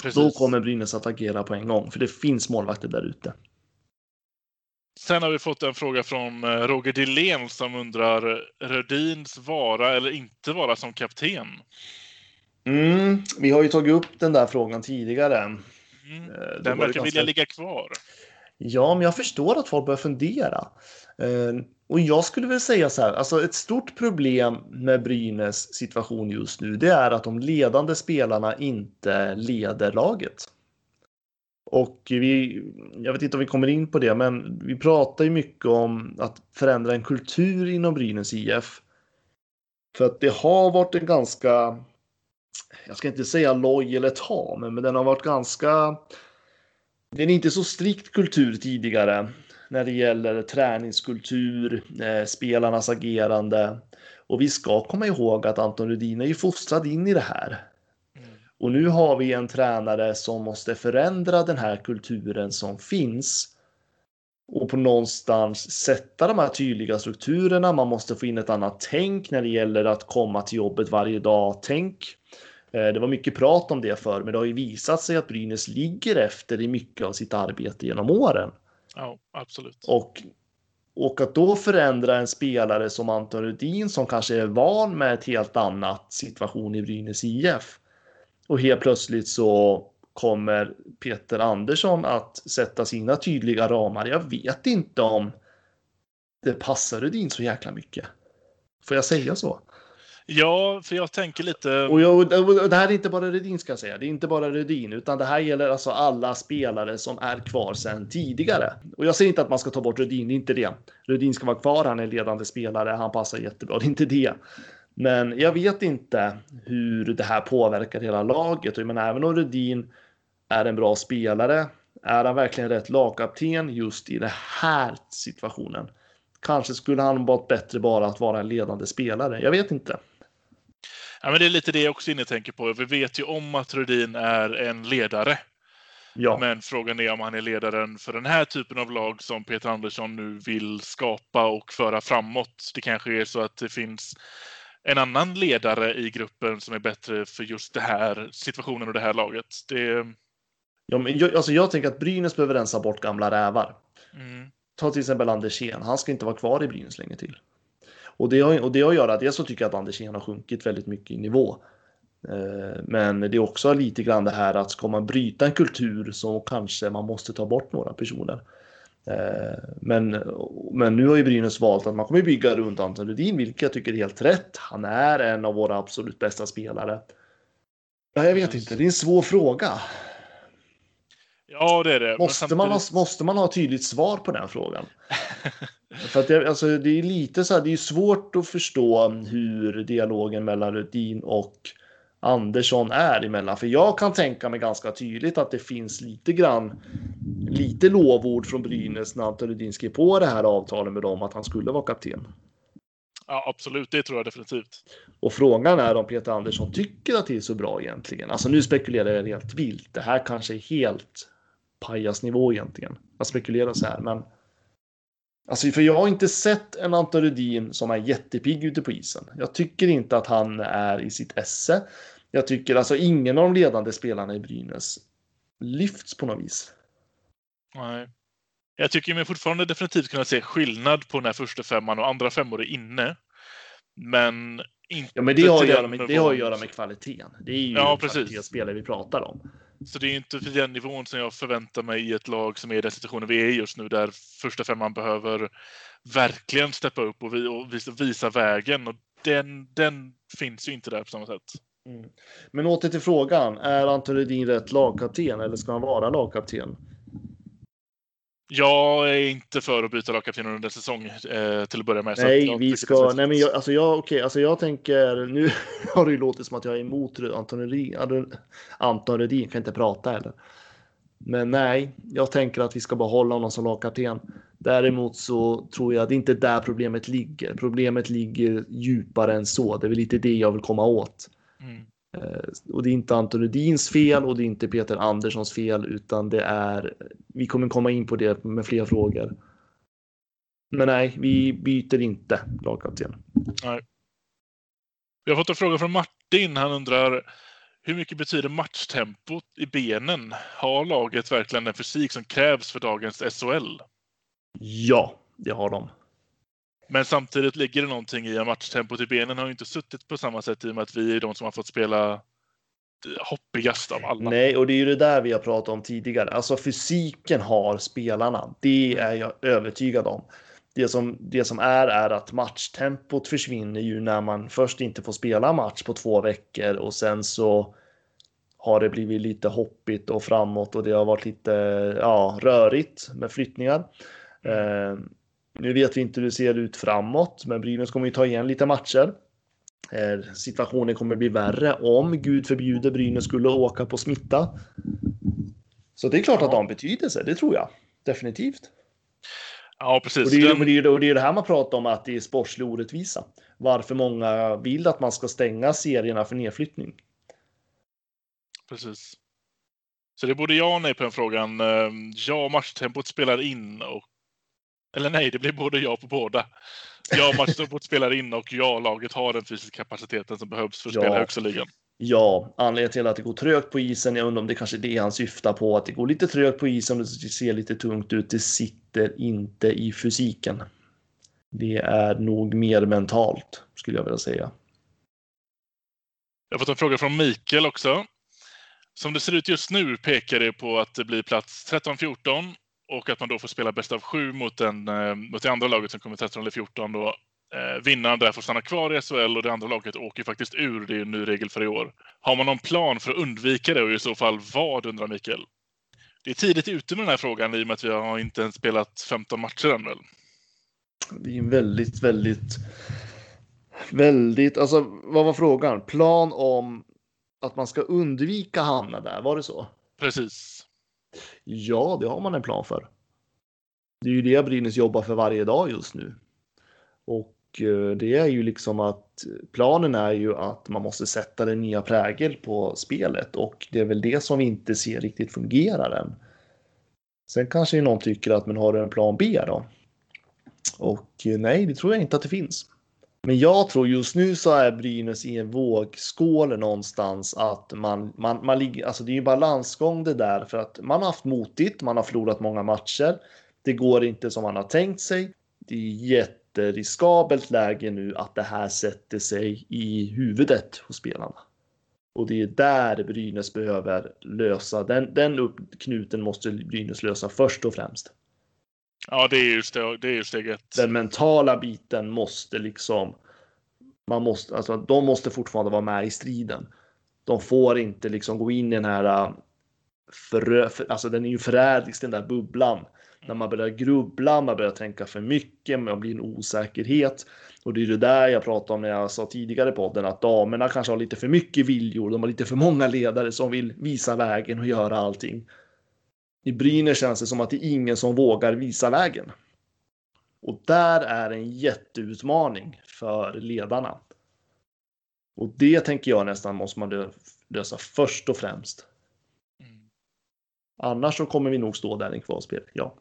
Precis. Då kommer Brynäs att agera på en gång, för det finns målvakter där ute. Sen har vi fått en fråga från eh, Roger Dillén som undrar Rödins vara eller inte vara som kapten. Mm, vi har ju tagit upp den där frågan tidigare. Mm, eh, den verkar ganska... vilja ligga kvar. Ja, men jag förstår att folk börjar fundera. Eh, och jag skulle väl säga så här, alltså ett stort problem med Brynäs situation just nu, det är att de ledande spelarna inte leder laget. Och vi, jag vet inte om vi kommer in på det, men vi pratar ju mycket om att förändra en kultur inom Brynäs IF. För att det har varit en ganska, jag ska inte säga loj eller tam, men den har varit ganska, det är inte så strikt kultur tidigare när det gäller träningskultur, eh, spelarnas agerande. Och vi ska komma ihåg att Anton Rudin är ju fostrad in i det här. Mm. Och nu har vi en tränare som måste förändra den här kulturen som finns och på någonstans sätta de här tydliga strukturerna. Man måste få in ett annat tänk när det gäller att komma till jobbet varje dag. Tänk. Eh, det var mycket prat om det för, men det har ju visat sig att Brynäs ligger efter i mycket av sitt arbete genom åren. Ja, absolut. Och, och att då förändra en spelare som Anton Rudin som kanske är van med ett helt annat situation i Brynäs IF. Och helt plötsligt så kommer Peter Andersson att sätta sina tydliga ramar. Jag vet inte om det passar Rudin så jäkla mycket. Får jag säga så? Ja, för jag tänker lite... Och, jag, och det här är inte bara Rudin ska jag säga. Det är inte bara Rudin, utan det här gäller alltså alla spelare som är kvar sedan tidigare. Och jag säger inte att man ska ta bort Rudin, det är inte det. Rudin ska vara kvar, han är ledande spelare, han passar jättebra, det är inte det. Men jag vet inte hur det här påverkar hela laget. Och jag menar, även om Rudin är en bra spelare, är han verkligen rätt lagkapten just i den här situationen? Kanske skulle han varit bättre bara att vara en ledande spelare. Jag vet inte. Ja, men det är lite det jag också inne tänker på. Vi vet ju om att Rudin är en ledare. Ja. Men frågan är om han är ledaren för den här typen av lag som Peter Andersson nu vill skapa och föra framåt. Det kanske är så att det finns en annan ledare i gruppen som är bättre för just det här situationen och det här laget. Det... Ja, men jag, alltså jag tänker att Brynäs behöver rensa bort gamla rävar. Mm. Ta till exempel Andersén. Han ska inte vara kvar i Brynäs länge till. Och det, har, och det har att göra, dels så tycker jag att Andersén har sjunkit väldigt mycket i nivå. Eh, men det är också lite grann det här att ska man bryta en kultur så kanske man måste ta bort några personer. Eh, men, men nu har ju Brynäs valt att man kommer bygga runt Anton Rudin, vilket jag tycker är helt rätt. Han är en av våra absolut bästa spelare. Ja, jag vet inte, det är en svår fråga. Ja, det är det. Måste, samtidigt... man, ha, måste man ha tydligt svar på den frågan? [LAUGHS] För att det, alltså, det är lite så här, det är svårt att förstå hur dialogen mellan Rudin och Andersson är emellan. För jag kan tänka mig ganska tydligt att det finns lite grann, lite lovord från Brynäs när Anton Rudin skrev på det här avtalet med dem att han skulle vara kapten. Ja, absolut. Det tror jag definitivt. Och frågan är om Peter Andersson tycker att det är så bra egentligen. Alltså nu spekulerar jag helt vilt. Det här kanske är helt pajasnivå egentligen. Jag spekulerar så här, men Alltså, för jag har inte sett en Anton Rudin som är jättepigg ute på isen. Jag tycker inte att han är i sitt esse. Jag tycker alltså ingen av de ledande spelarna i Brynäs lyfts på något vis. Nej. Jag tycker mig fortfarande definitivt kunna se skillnad på när första femman och andra femmor är inne. Men inte Ja, men det har, att göra den med, det har att göra med kvaliteten. Det är ju ja, precis. kvalitetsspelare vi pratar om. Så det är inte för den nivån som jag förväntar mig i ett lag som är i den situationen vi är i just nu, där första femman behöver verkligen steppa upp och, visa, vägen. Och den, den finns ju inte där på samma sätt. Mm. Men åter till frågan. Är Anton Rudin rätt lagkapten eller ska han vara lagkapten? Jag är inte för att byta lagkapten under säsong eh, till att börja med. Nej, jag vi ska. Nej, men jag, alltså jag, okej, alltså jag tänker. Nu [LAUGHS] har det ju låtit som att jag är emot Anton Rudin. Anton- Rudin kan inte prata heller. Men nej, jag tänker att vi ska behålla honom som lagkapten. Däremot så tror jag att det inte är där problemet ligger. Problemet ligger djupare än så. Det är väl lite det jag vill komma åt. Mm. Eh, Och det är inte Anton Rudins fel och det är inte Peter Anderssons fel, utan det är. Vi kommer komma in på det med fler frågor. Men nej, vi byter inte lagkapten. Vi har fått en fråga från Martin. Han undrar hur mycket betyder matchtempot i benen? Har laget verkligen den fysik som krävs för dagens SHL? Ja, det har de. Men samtidigt ligger det någonting i att matchtempot i benen har ju inte suttit på samma sätt i och med att vi är de som har fått spela hoppigast av alla. Nej, och det är ju det där vi har pratat om tidigare. Alltså fysiken har spelarna. Det är jag övertygad om. Det som, det som är är att matchtempot försvinner ju när man först inte får spela match på två veckor och sen så har det blivit lite hoppigt och framåt och det har varit lite ja, rörigt med flyttningar. Eh, nu vet vi inte hur det ser ut framåt, men Brynäs kommer ju ta igen lite matcher. Eh, situationen kommer bli värre om Gud förbjuder Brynäs skulle åka på smitta. Så det är klart att det har en betydelse, det tror jag. Definitivt. Ja, Och precis. det, är, och, det är, och det är det här man pratar om att det är sportslig orättvisa. Varför många vill att man ska stänga serierna för nedflyttning. Precis. Så det är både ja och nej på den frågan. Eh, Ja, matchtempot spelar in och... Eller nej, det blir både ja på båda. Ja, matchtempot spelar in och ja, laget har den fysiska kapaciteten som behövs för att Ja. spela högsta ligan. Ja, anledningen till att det går trögt på isen, jag undrar om det kanske är det han syftar på, att det går lite trögt på isen och det ser lite tungt ut, det sitter inte i fysiken. Det är nog mer mentalt, skulle jag vilja säga. Jag har fått en fråga från Mikael också. Som det ser ut just nu pekar det på att det blir plats 13-14 och att man då får spela bäst av sju mot, den, eh, mot det andra laget som kommer 13 eller 14 då. Eh, vinnaren där får stanna kvar i SHL och det andra laget åker faktiskt ur. Det är en ny regel för i år. Har man någon plan för att undvika det och i så fall vad, undrar Mikael? Det är tidigt ute med den här frågan i och med att vi har inte ens spelat 15 matcher än väl? Det är en väldigt, väldigt, väldigt, alltså vad var frågan? Plan om att man ska undvika hamna där, var det så? Precis. Ja, det har man en plan för. Det är ju det Brynäs jobbar för varje dag just nu. Och eh, det är ju liksom att planen är ju att man måste sätta den nya prägel på spelet och det är väl det som vi inte ser riktigt fungerar än. Sen kanske någon tycker att man har en plan B då. Och eh, nej, det tror jag inte att det finns. Men jag tror just nu så är Brynäs i en vågskål någonstans att man, man, man ligger, alltså det är ju balansgång det där för att man har haft motigt, man har förlorat många matcher. Det går inte som man har tänkt sig. Det är jätteriskabelt läge nu att det här sätter sig i huvudet hos spelarna. Och det är där Brynäs behöver lösa. Den, den knuten måste Brynäs lösa först och främst. Ja, det är ju steg, det är ju steg ett. Den mentala biten måste liksom. Man måste, alltså, de måste fortfarande vara med i striden. De får inte liksom gå in i den här. Äh, för, för, alltså den är ju förrädisk den där bubblan. När man börjar grubbla, man börjar tänka för mycket, man blir en osäkerhet. Och det är det där jag pratade om när jag sa tidigare i podden att damerna kanske har lite för mycket viljor. De har lite för många ledare som vill visa vägen och göra allting. I Brynäs känns det som att det är ingen som vågar visa vägen. Och där är en jätteutmaning för ledarna. Och det tänker jag nästan måste man lösa först och främst. Annars så kommer vi nog stå där i kvalspel, ja.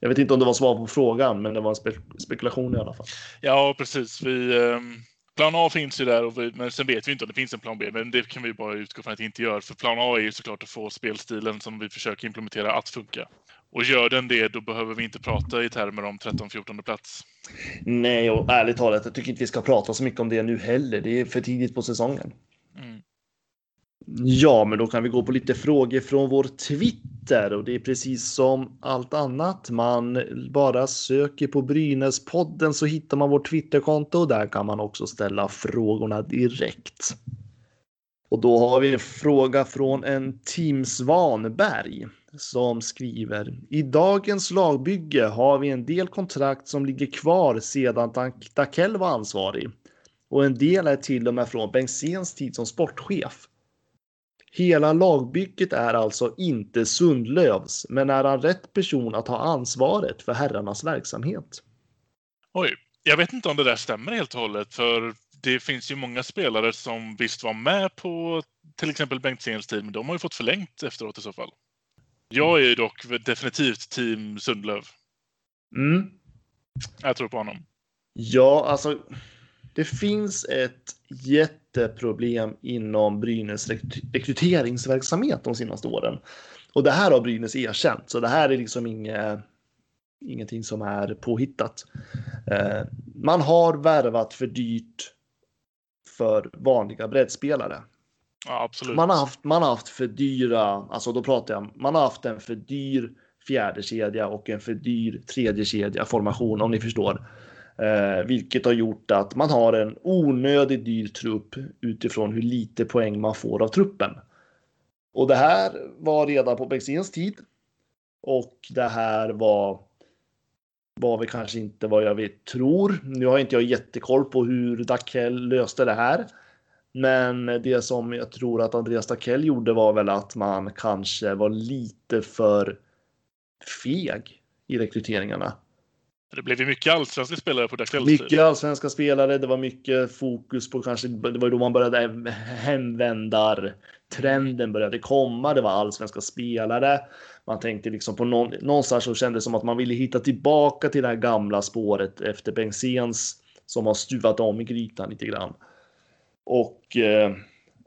Jag vet inte om det var svar på frågan, men det var en spe spekulation i alla fall. Ja, precis. Vi, ehm, plan A finns ju där, och vi, men sen vet vi inte om det finns en plan B. Men det kan vi bara utgå från att det inte gör. För plan A är ju såklart att få spelstilen som vi försöker implementera att funka. Och gör den det, då behöver vi inte prata i termer om 13-14 plats. Nej, och ärligt talat, jag tycker inte vi ska prata så mycket om det nu heller. Det är för tidigt på säsongen. Mm. Ja, men då kan vi gå på lite frågor från vår Twitter och det är precis som allt annat. Man bara söker på Brynäspodden så hittar man vårt Twitterkonto och där kan man också ställa frågorna direkt. Och då har vi en fråga från en Team Svanberg som skriver i dagens lagbygge har vi en del kontrakt som ligger kvar sedan Dakell var ansvarig och en del är till och med från Bengtzéns tid som sportchef. Hela lagbygget är alltså inte Sundlövs, men är han rätt person att ha ansvaret för herrarnas verksamhet? Oj, jag vet inte om det där stämmer helt och hållet, för det finns ju många spelare som visst var med på till exempel Bengtzéns tid, men de har ju fått förlängt efteråt i så fall. Jag är ju dock definitivt team Sundlöv. Mm. Jag tror på honom. Ja, alltså. Det finns ett jätteproblem inom Brynäs rekryteringsverksamhet de senaste åren. Och det här har Brynäs erkänt, så det här är liksom inget, ingenting som är påhittat. Eh, man har värvat för dyrt för vanliga breddspelare. Ja. Man har haft, man har haft för dyra, alltså då pratar jag, man har haft en för dyr fjärde kedja och en för dyr tredje kedja formation om ni förstår. Eh, vilket har gjort att man har en onödigt dyr trupp utifrån hur lite poäng man får av truppen. Och det här var redan på Bexins tid. Och det här var var vi kanske inte vad jag vet, tror. Nu har inte jag jättekoll på hur Dackell löste det här. Men det som jag tror att Andreas Dackell gjorde var väl att man kanske var lite för feg i rekryteringarna. Det blev ju mycket allsvenska spelare på Dakells Mycket allsvenska spelare. Det var mycket fokus på kanske. Det var då man började hemvändar. Trenden började komma. Det var allsvenska spelare. Man tänkte liksom på någon, någonstans så kändes det som att man ville hitta tillbaka till det här gamla spåret efter Bengtzéns som har stuvat om i grytan lite grann. Och eh,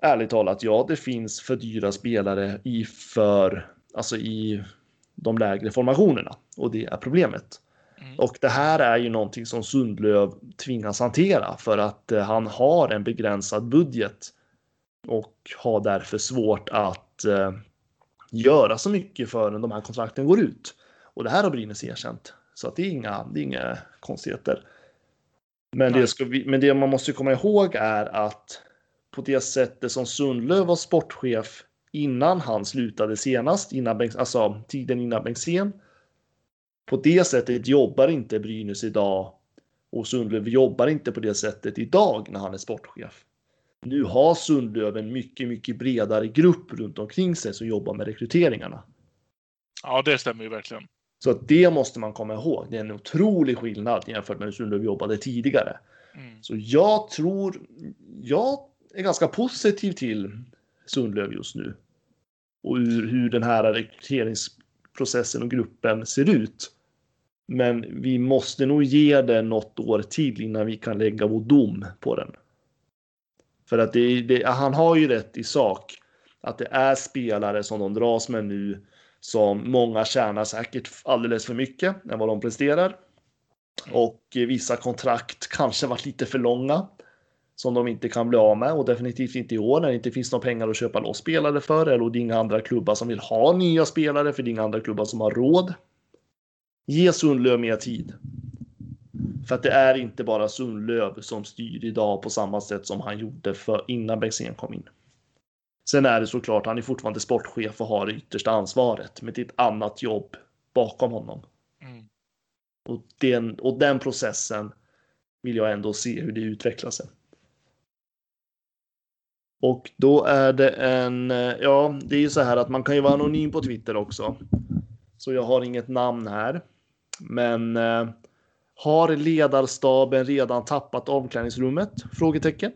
ärligt talat, ja, det finns för dyra spelare i för alltså i de lägre formationerna och det är problemet. Mm. Och det här är ju någonting som Sundlöv tvingas hantera för att eh, han har en begränsad budget och har därför svårt att eh, göra så mycket förrän de här kontrakten går ut. Och det här har Brynäs erkänt. Så att det är inga, det är inga konstigheter. Men det, ska vi, men det man måste komma ihåg är att på det sättet som Sundlöv var sportchef innan han slutade senast, innan, alltså tiden innan Bengtzén. På det sättet jobbar inte Brynäs idag och Sundlöv jobbar inte på det sättet idag när han är sportchef. Nu har Sundlöv en mycket, mycket bredare grupp runt omkring sig som jobbar med rekryteringarna. Ja, det stämmer ju verkligen. Så att det måste man komma ihåg. Det är en otrolig skillnad jämfört med hur Sundlöv jobbade tidigare. Mm. Så jag tror, jag är ganska positiv till Sundlöv just nu. Och hur, hur den här rekryteringsprocessen och gruppen ser ut. Men vi måste nog ge det något år till innan vi kan lägga vår dom på den. För att det, det, han har ju rätt i sak att det är spelare som de dras med nu som många tjänar säkert alldeles för mycket än vad de presterar. Och vissa kontrakt kanske varit lite för långa som de inte kan bli av med och definitivt inte i år när det inte finns några pengar att köpa loss spelare för eller det är inga andra klubbar som vill ha nya spelare för det är inga andra klubbar som har råd. Ge Sundlöv mer tid. För att det är inte bara Sundlöv som styr idag på samma sätt som han gjorde för innan Bengtzén kom in. Sen är det såklart, han är fortfarande sportchef och har det yttersta ansvaret, men det är ett annat jobb bakom honom. Mm. Och, den, och den processen vill jag ändå se hur det utvecklar sig. Och då är det en, ja, det är ju så här att man kan ju vara anonym på Twitter också. Så jag har inget namn här. Men eh, har ledarstaben redan tappat omklädningsrummet? Frågetecken.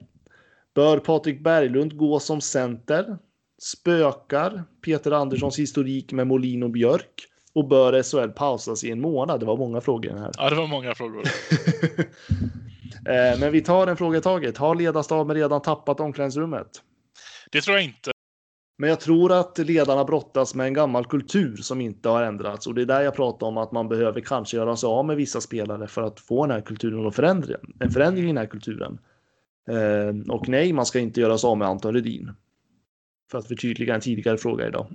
Bör Patrik Berglund gå som center? Spökar Peter Anderssons historik med Molin och Björk? Och bör SHL pausas i en månad? Det var många frågor här. Ja, det var många frågor. [LAUGHS] Eh, Men vi tar en fråga i taget. Har ledarstaben redan tappat omklädningsrummet? Det tror jag inte. Men jag tror att ledarna brottas med en gammal kultur som inte har ändrats och det är där jag pratar om att man behöver kanske göra sig av med vissa spelare för att få den här kulturen och förändra en förändring i den här kulturen. Eh, och nej, man ska inte göra sig av med Anton Rudin. För att förtydliga en tidigare fråga idag.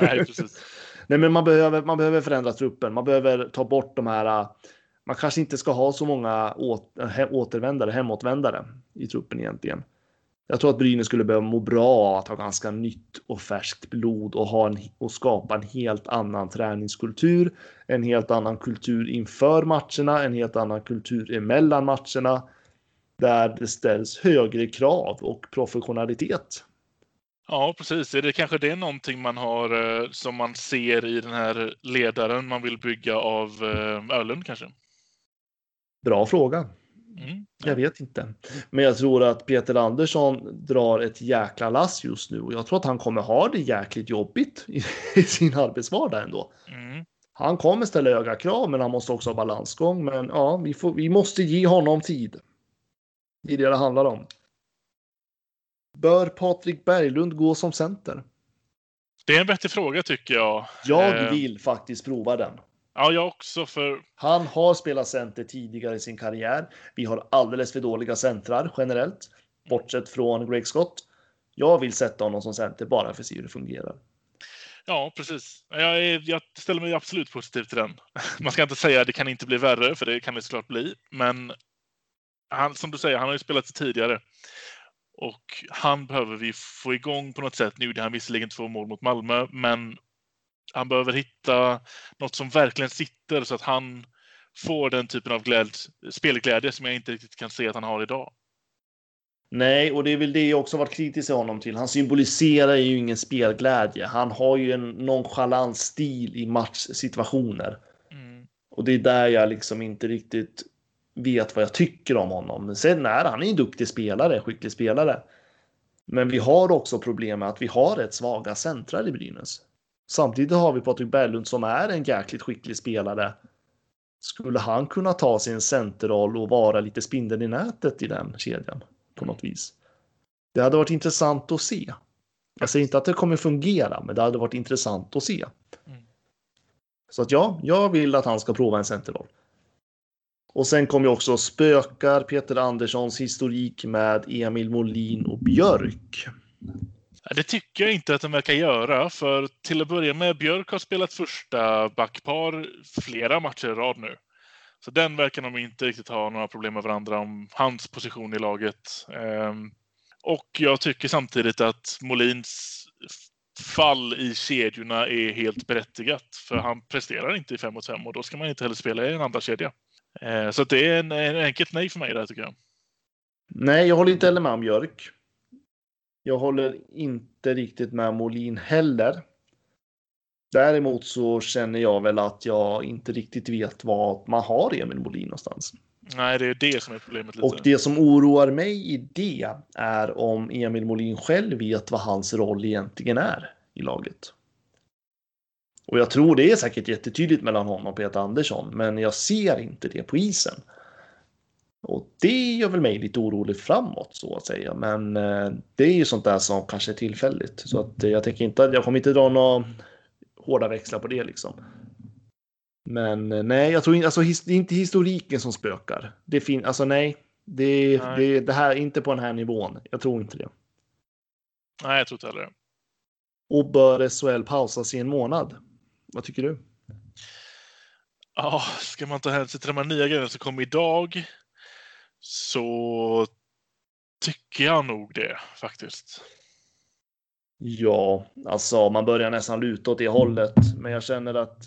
Nej, precis. [LAUGHS] Nej, men man behöver, man behöver förändra truppen. Man behöver ta bort de här. äh, Man kanske inte ska ha så många återvändare, hemåtvändare i truppen egentligen. Jag tror att Brynäs skulle behöva må bra att ha ganska nytt och färskt blod och, ha en, och skapa en helt annan träningskultur, en helt annan kultur inför matcherna, en helt annan kultur emellan matcherna där det ställs högre krav och professionalitet. Ja, precis. Är det kanske det är någonting man har eh, som man ser i den här ledaren man vill bygga av eh, Öhlund kanske? Bra fråga. Mm. Jag vet inte. Men jag tror att Peter Andersson drar ett jäkla lass just nu och jag tror att han kommer ha det jäkligt jobbigt i, [LAUGHS] i sin arbetsvardag ändå. Mm. Han kommer ställa höga krav, men han måste också ha balansgång. Men ja, vi, får, vi måste ge honom tid. Det är det det handlar om. Bör Patrik Berglund gå som center? Det är en vettig fråga tycker jag. Jag Eh, vill faktiskt prova den. Ja, jag också. För Han har spelat center tidigare i sin karriär. Vi har alldeles för dåliga centrar generellt, bortsett från Greg Scott. Jag vill sätta honom som center bara för att se hur det fungerar. ja, precis. Jag, är, jag ställer mig absolut positiv till den. [LAUGHS] Man ska inte säga att det kan inte bli värre, för det kan det såklart bli. Men han, som du säger, han har ju spelat tidigare. Och han behöver vi få igång på något sätt. Nu gjorde han visserligen två mål mot Malmö, men han behöver hitta något som verkligen sitter så att han får den typen av glädje, spelglädje som jag inte riktigt kan se att han har idag. Nej, och det är väl det jag också varit kritisk till honom till. Han symboliserar ju ingen spelglädje. Han har ju en nonchalant stil i matchsituationer. Mm. Och det är där jag liksom inte riktigt vet vad jag tycker om honom. Men sen är han en duktig spelare, skicklig spelare. Men vi har också problem med att vi har rätt svaga centrar i Brynäs. Samtidigt har vi Patrik Berglund som är en jäkligt skicklig spelare. Skulle han kunna ta sin centerroll och vara lite spindeln i nätet i den kedjan på något vis? Det hade varit intressant att se. Jag säger inte att det kommer fungera, men det hade varit intressant att se. Mm. Så att ja, jag vill att han ska prova en centerroll. Och sen kommer ju också spökar Peter Anderssons historik med Emil Molin och Björk. Det tycker jag inte att den verkar göra, för till att börja med, Björk har spelat första backpar flera matcher i rad nu. Så den verkar de inte riktigt ha några problem med varandra om hans position i laget. Ehm, och jag tycker samtidigt att Molins fall i kedjorna är helt berättigat, för han presterar inte i 5 mot 5 och då ska man inte heller spela i en andra kedja. Ehm, så det är en, en enkelt nej för mig där tycker jag. Nej, jag håller inte heller med om Björk. Jag håller inte riktigt med Molin heller. Däremot så känner jag väl att jag inte riktigt vet vad man har Emil Molin någonstans. Nej, det är det som är problemet lite. Och det som oroar mig i det är om Emil Molin själv vet vad hans roll egentligen är i laget. Och jag tror det är säkert jättetydligt mellan honom och Peter Andersson, men jag ser inte det på isen. Och det gör väl mig lite orolig framåt så att säga, men eh, det är ju sånt där som kanske är tillfälligt. Så att eh, jag tänker inte att jag kommer inte dra några hårda växlar på det liksom. Men eh, nej, jag tror inte, alltså det är inte historiken som spökar. Det fin, alltså nej, det, Nej. det, det här inte på den här nivån. Jag tror inte det. Nej, jag tror inte heller det. Och bör SHL pausas i en månad? Vad tycker du? Ja, ska man ta hänsyn till de här nya grejerna som kom idag så tycker jag nog det faktiskt. Ja, alltså man börjar nästan luta åt det hållet, men jag känner att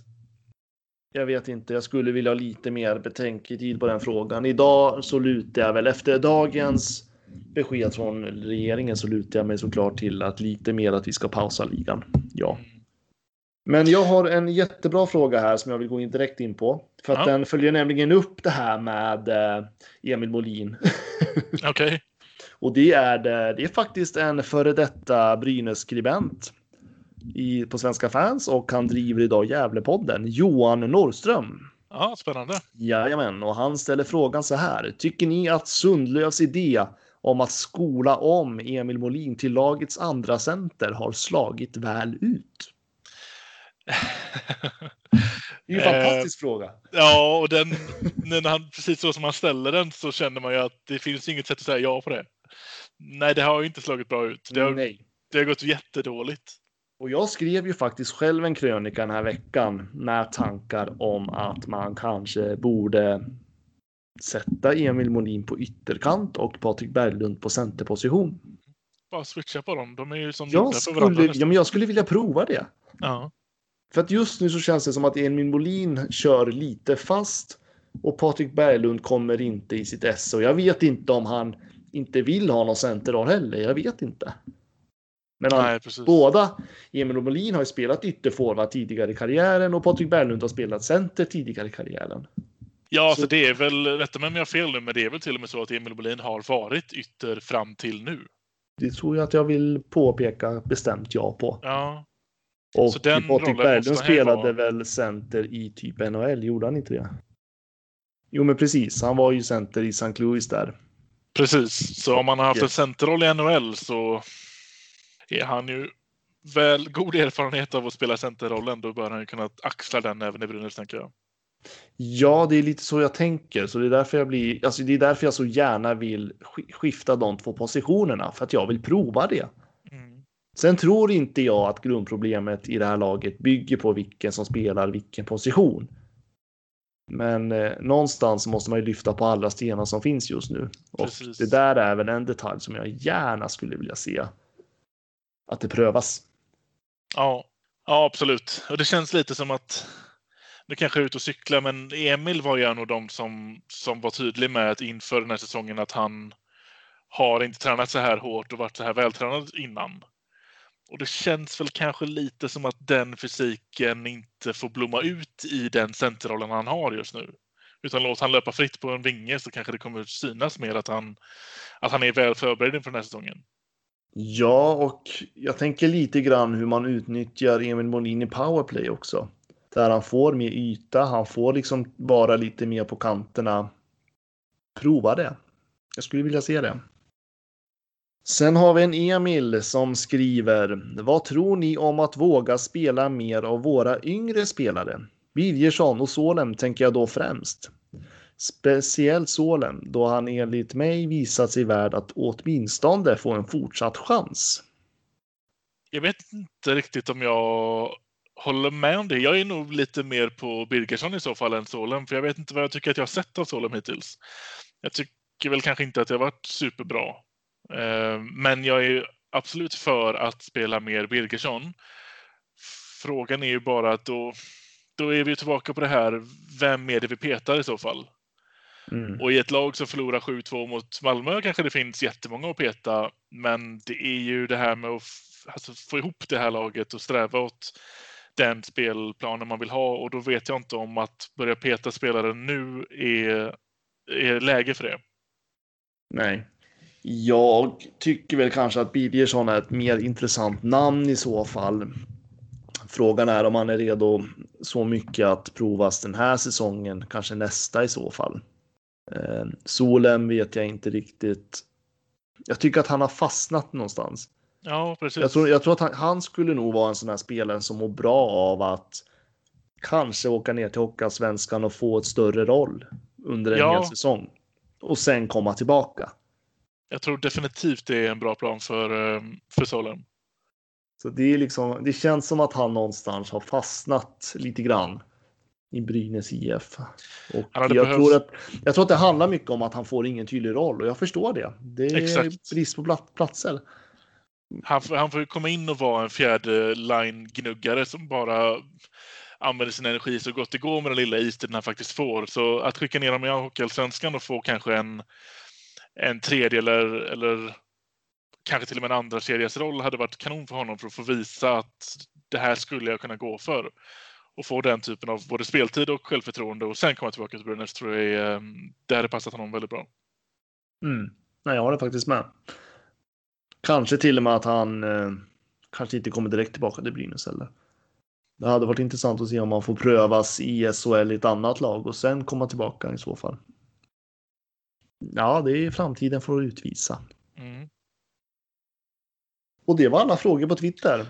jag vet inte, jag skulle vilja ha lite mer betänketid på den frågan. Idag så lutar jag väl efter dagens besked från regeringen så lutar jag mig såklart till att lite mer att vi ska pausa ligan. Ja. Men jag har en jättebra fråga här som jag vill gå in direkt in på. För att Ja. den följer nämligen upp det här med eh, Emil Molin. [LAUGHS] Okej. Och det är, det, det är faktiskt en före detta Brynäs-skribent i, på Svenska fans och han driver idag Gävlepodden. Johan Norrström. Ja, spännande. Jajamän, och han ställer frågan så här. Tycker ni att Sundlövs idé om att skola om Emil Molin till lagets andra center har slagit väl ut? [LAUGHS] Det är ju en fantastisk fråga. Ja, och den, när han, precis så som han ställer den så känner man ju att det finns inget sätt att säga ja på det. Nej, det har ju inte slagit bra ut. Det har, Nej. det har gått jättedåligt. Och jag skrev ju faktiskt själv en krönika den här veckan med tankar om att man kanske borde sätta Emil Molin på ytterkant och Patrik Berglund på centerposition. Bara switcha på dem. De är ju som Jag skulle, ja, men jag skulle vilja prova det. Ja. För att just nu så känns det som att Emil Molin kör lite fast och Patrik Berglund kommer inte i sitt esse. Och jag vet inte om han inte vill ha någon centerroll heller. Jag vet inte. Men han, Nej, båda, Emil och Molin har ju spelat ytterforward tidigare i karriären och Patrik Berglund har spelat center tidigare i karriären. Ja, Så- så det är väl, rätta mig om jag har fel nu, men det är väl till och med så att Emil Bolin har varit ytter fram till nu. Det tror jag att jag vill påpeka bestämt ja på. Ja, Och Så den Patrik Berglund han spelade vara. väl center i typ NHL, gjorde han inte det? Jo, men precis. Han var ju center i St. Louis där. precis. Så om man har haft en centerroll i NHL så är han ju väl god erfarenhet av att spela centerrollen. Då bör han ju kunna axla den även i Brynäs, tänker jag. Ja, det är lite så jag tänker, så det är därför jag blir. Alltså, det är därför jag så gärna vill sk- skifta de två positionerna för att jag vill prova det. Sen tror inte jag att grundproblemet i det här laget bygger på vilken som spelar vilken position. Men eh, någonstans måste man ju lyfta på alla stenar som finns just nu. Och Precis. det där är väl en detalj som jag gärna skulle vilja se att det prövas. Ja, ja, absolut. Och det känns lite som att nu kanske jag är ute och cyklar, men Emil var ju en av de som, som var tydlig med att inför den här säsongen att han har inte tränat så här hårt och varit så här vältränad innan. Och det känns väl kanske lite som att den fysiken inte får blomma ut i den centerrollen han har just nu. Utan låt han löpa fritt på en vinge så kanske det kommer synas mer att han, att han är väl förberedd inför den här säsongen. Ja, och jag tänker lite grann hur man utnyttjar Emil Molin i powerplay också. Där han får mer yta, han får liksom vara lite mer på kanterna. Prova det. Jag skulle vilja se det. Sen har vi en Emil som skriver. Vad tror ni om att våga spela mer av våra yngre spelare? Birgersson och Solem tänker jag då främst. Speciellt Solem då han enligt mig visat sig värd att åtminstone få en fortsatt chans. Jag vet inte riktigt om jag håller med om det. Jag är nog lite mer på Birgersson i så fall än Solem, för jag vet inte vad jag tycker att jag har sett av Solem hittills. Jag tycker väl kanske inte att det har varit superbra. Eh, Men jag är absolut för att spela mer Birgersson. Frågan är ju bara att då, då är vi tillbaka på det här, vem är det vi petar i så fall? Mm. Och i ett lag som förlorar 7-2 mot Malmö kanske det finns jättemånga att peta. Men det är ju det här med att alltså, få ihop det här laget och sträva åt den spelplanen man vill ha. Och då vet jag inte om att börja peta spelare nu är, är läge för det. Nej. Jag tycker väl kanske att Birgersson är ett mer intressant namn i så fall. Frågan är om han är redo så mycket att provas den här säsongen, kanske nästa i så fall. Eh, Solen vet jag inte riktigt. Jag tycker att han har fastnat någonstans. Ja, precis. Jag tror, jag tror att han, han skulle nog vara en sån här spelare som mår bra av att kanske åka ner till Hockeyallsvenskan och få ett större roll under en Ja. hel säsong. Och sen komma tillbaka. Jag tror definitivt det är en bra plan för, eh, för Solem. Så det är liksom, det känns som att han någonstans har fastnat lite grann i Brynäs IF. Och jag, tror att, jag tror att det handlar mycket om att han får ingen tydlig roll och jag förstår det. Det är Exakt. brist på plat- platser. Han, får- han får ju komma in och vara en fjärde line-gnuggare som bara använder sin energi så gott det går med den lilla istiden han faktiskt får. Så att skicka ner honom i Hockeyallsvenskan och få kanske en, en tredje eller, eller kanske till och med en andra roll hade varit kanon för honom för att få visa att det här skulle jag kunna gå för. Och få den typen av både speltid och självförtroende och sen komma tillbaka till Brynäs tror jag är, ehm, det hade passat honom väldigt bra. Mm. Nej, jag har det faktiskt med. Kanske till och med att han eh, kanske inte kommer direkt tillbaka till Brynäs heller. Det hade varit intressant att se om han får prövas i SHL i ett annat lag och sen komma tillbaka i så fall. Ja, det är framtiden får utvisa. Mm. Och det var alla frågor på Twitter.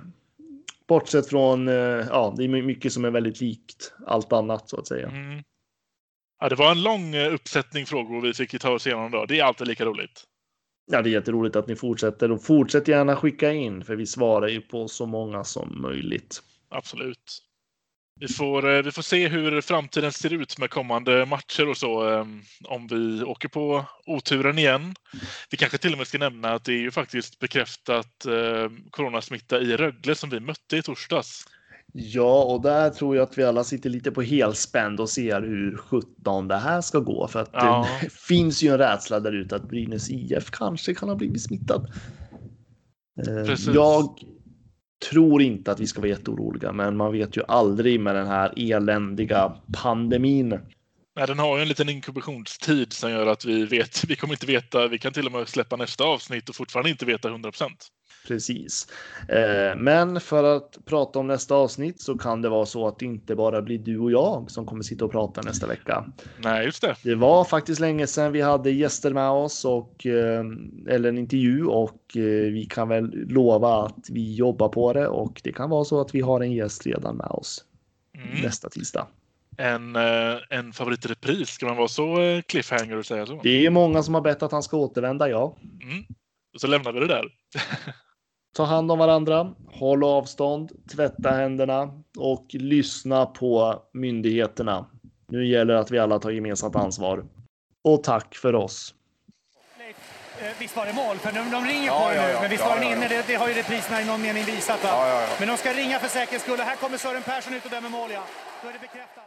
Bortsett från, eh, ja, det är mycket som är väldigt likt allt annat så att säga. Mm. Ja, det var en lång eh, uppsättning frågor vi fick ta oss igenom då. Det är alltid lika roligt. Ja, det är jätteroligt att ni fortsätter och fortsätt gärna skicka in för vi svarar ju på så många som möjligt. Absolut. Vi får, eh, vi får se hur framtiden ser ut med kommande matcher och så. eh, Om vi åker på oturen igen. Vi kanske till och med ska nämna att det är ju faktiskt bekräftat eh, coronasmitta i Rögle som vi mötte i torsdags. Ja, och där tror jag att vi alla sitter lite på helspänn och ser hur 17 det här ska gå. För att Ja. det [LAUGHS] finns ju en rädsla där ute att Brynäs IF kanske kan ha blivit smittad. Eh, Precis. Jag tror inte att vi ska vara jätteoroliga, men man vet ju aldrig med den här eländiga pandemin. Nej, den har ju en liten inkubationstid som gör att vi vet, vi kommer inte veta, vi kan till och med släppa nästa avsnitt och fortfarande inte veta 100 procent. Precis. Eh, Men för att prata om nästa avsnitt så kan det vara så att det inte bara blir du och jag som kommer sitta och prata nästa vecka. Nej, just det. Det var faktiskt länge sedan vi hade gäster med oss och eh, eller en intervju och eh, vi kan väl lova att vi jobbar på det och det kan vara så att vi har en gäst redan med oss Mm. nästa tisdag. En, en favorit i repris, ska man vara så cliffhanger och säga så? Det är många som har bett att han ska återvända, ja. Mm. Och så lämnar vi det där. [LAUGHS] Ta hand om varandra, håll avstånd, tvätta händerna och lyssna på myndigheterna. Nu gäller det att vi alla tar gemensamt ansvar. Och tack för oss. Eh, Visst var det mål? För de, de ringer Ja, på ja, nu. ja. Men visst Ja, var den ja, inne? ja. Det, det har ju repriserna i någon mening visat. Va? Ja, ja, ja. Men de ska ringa för säkerhets skull. Och Här kommer Sören Persson ut och dömer mål. Ja. Då är det bekräftat.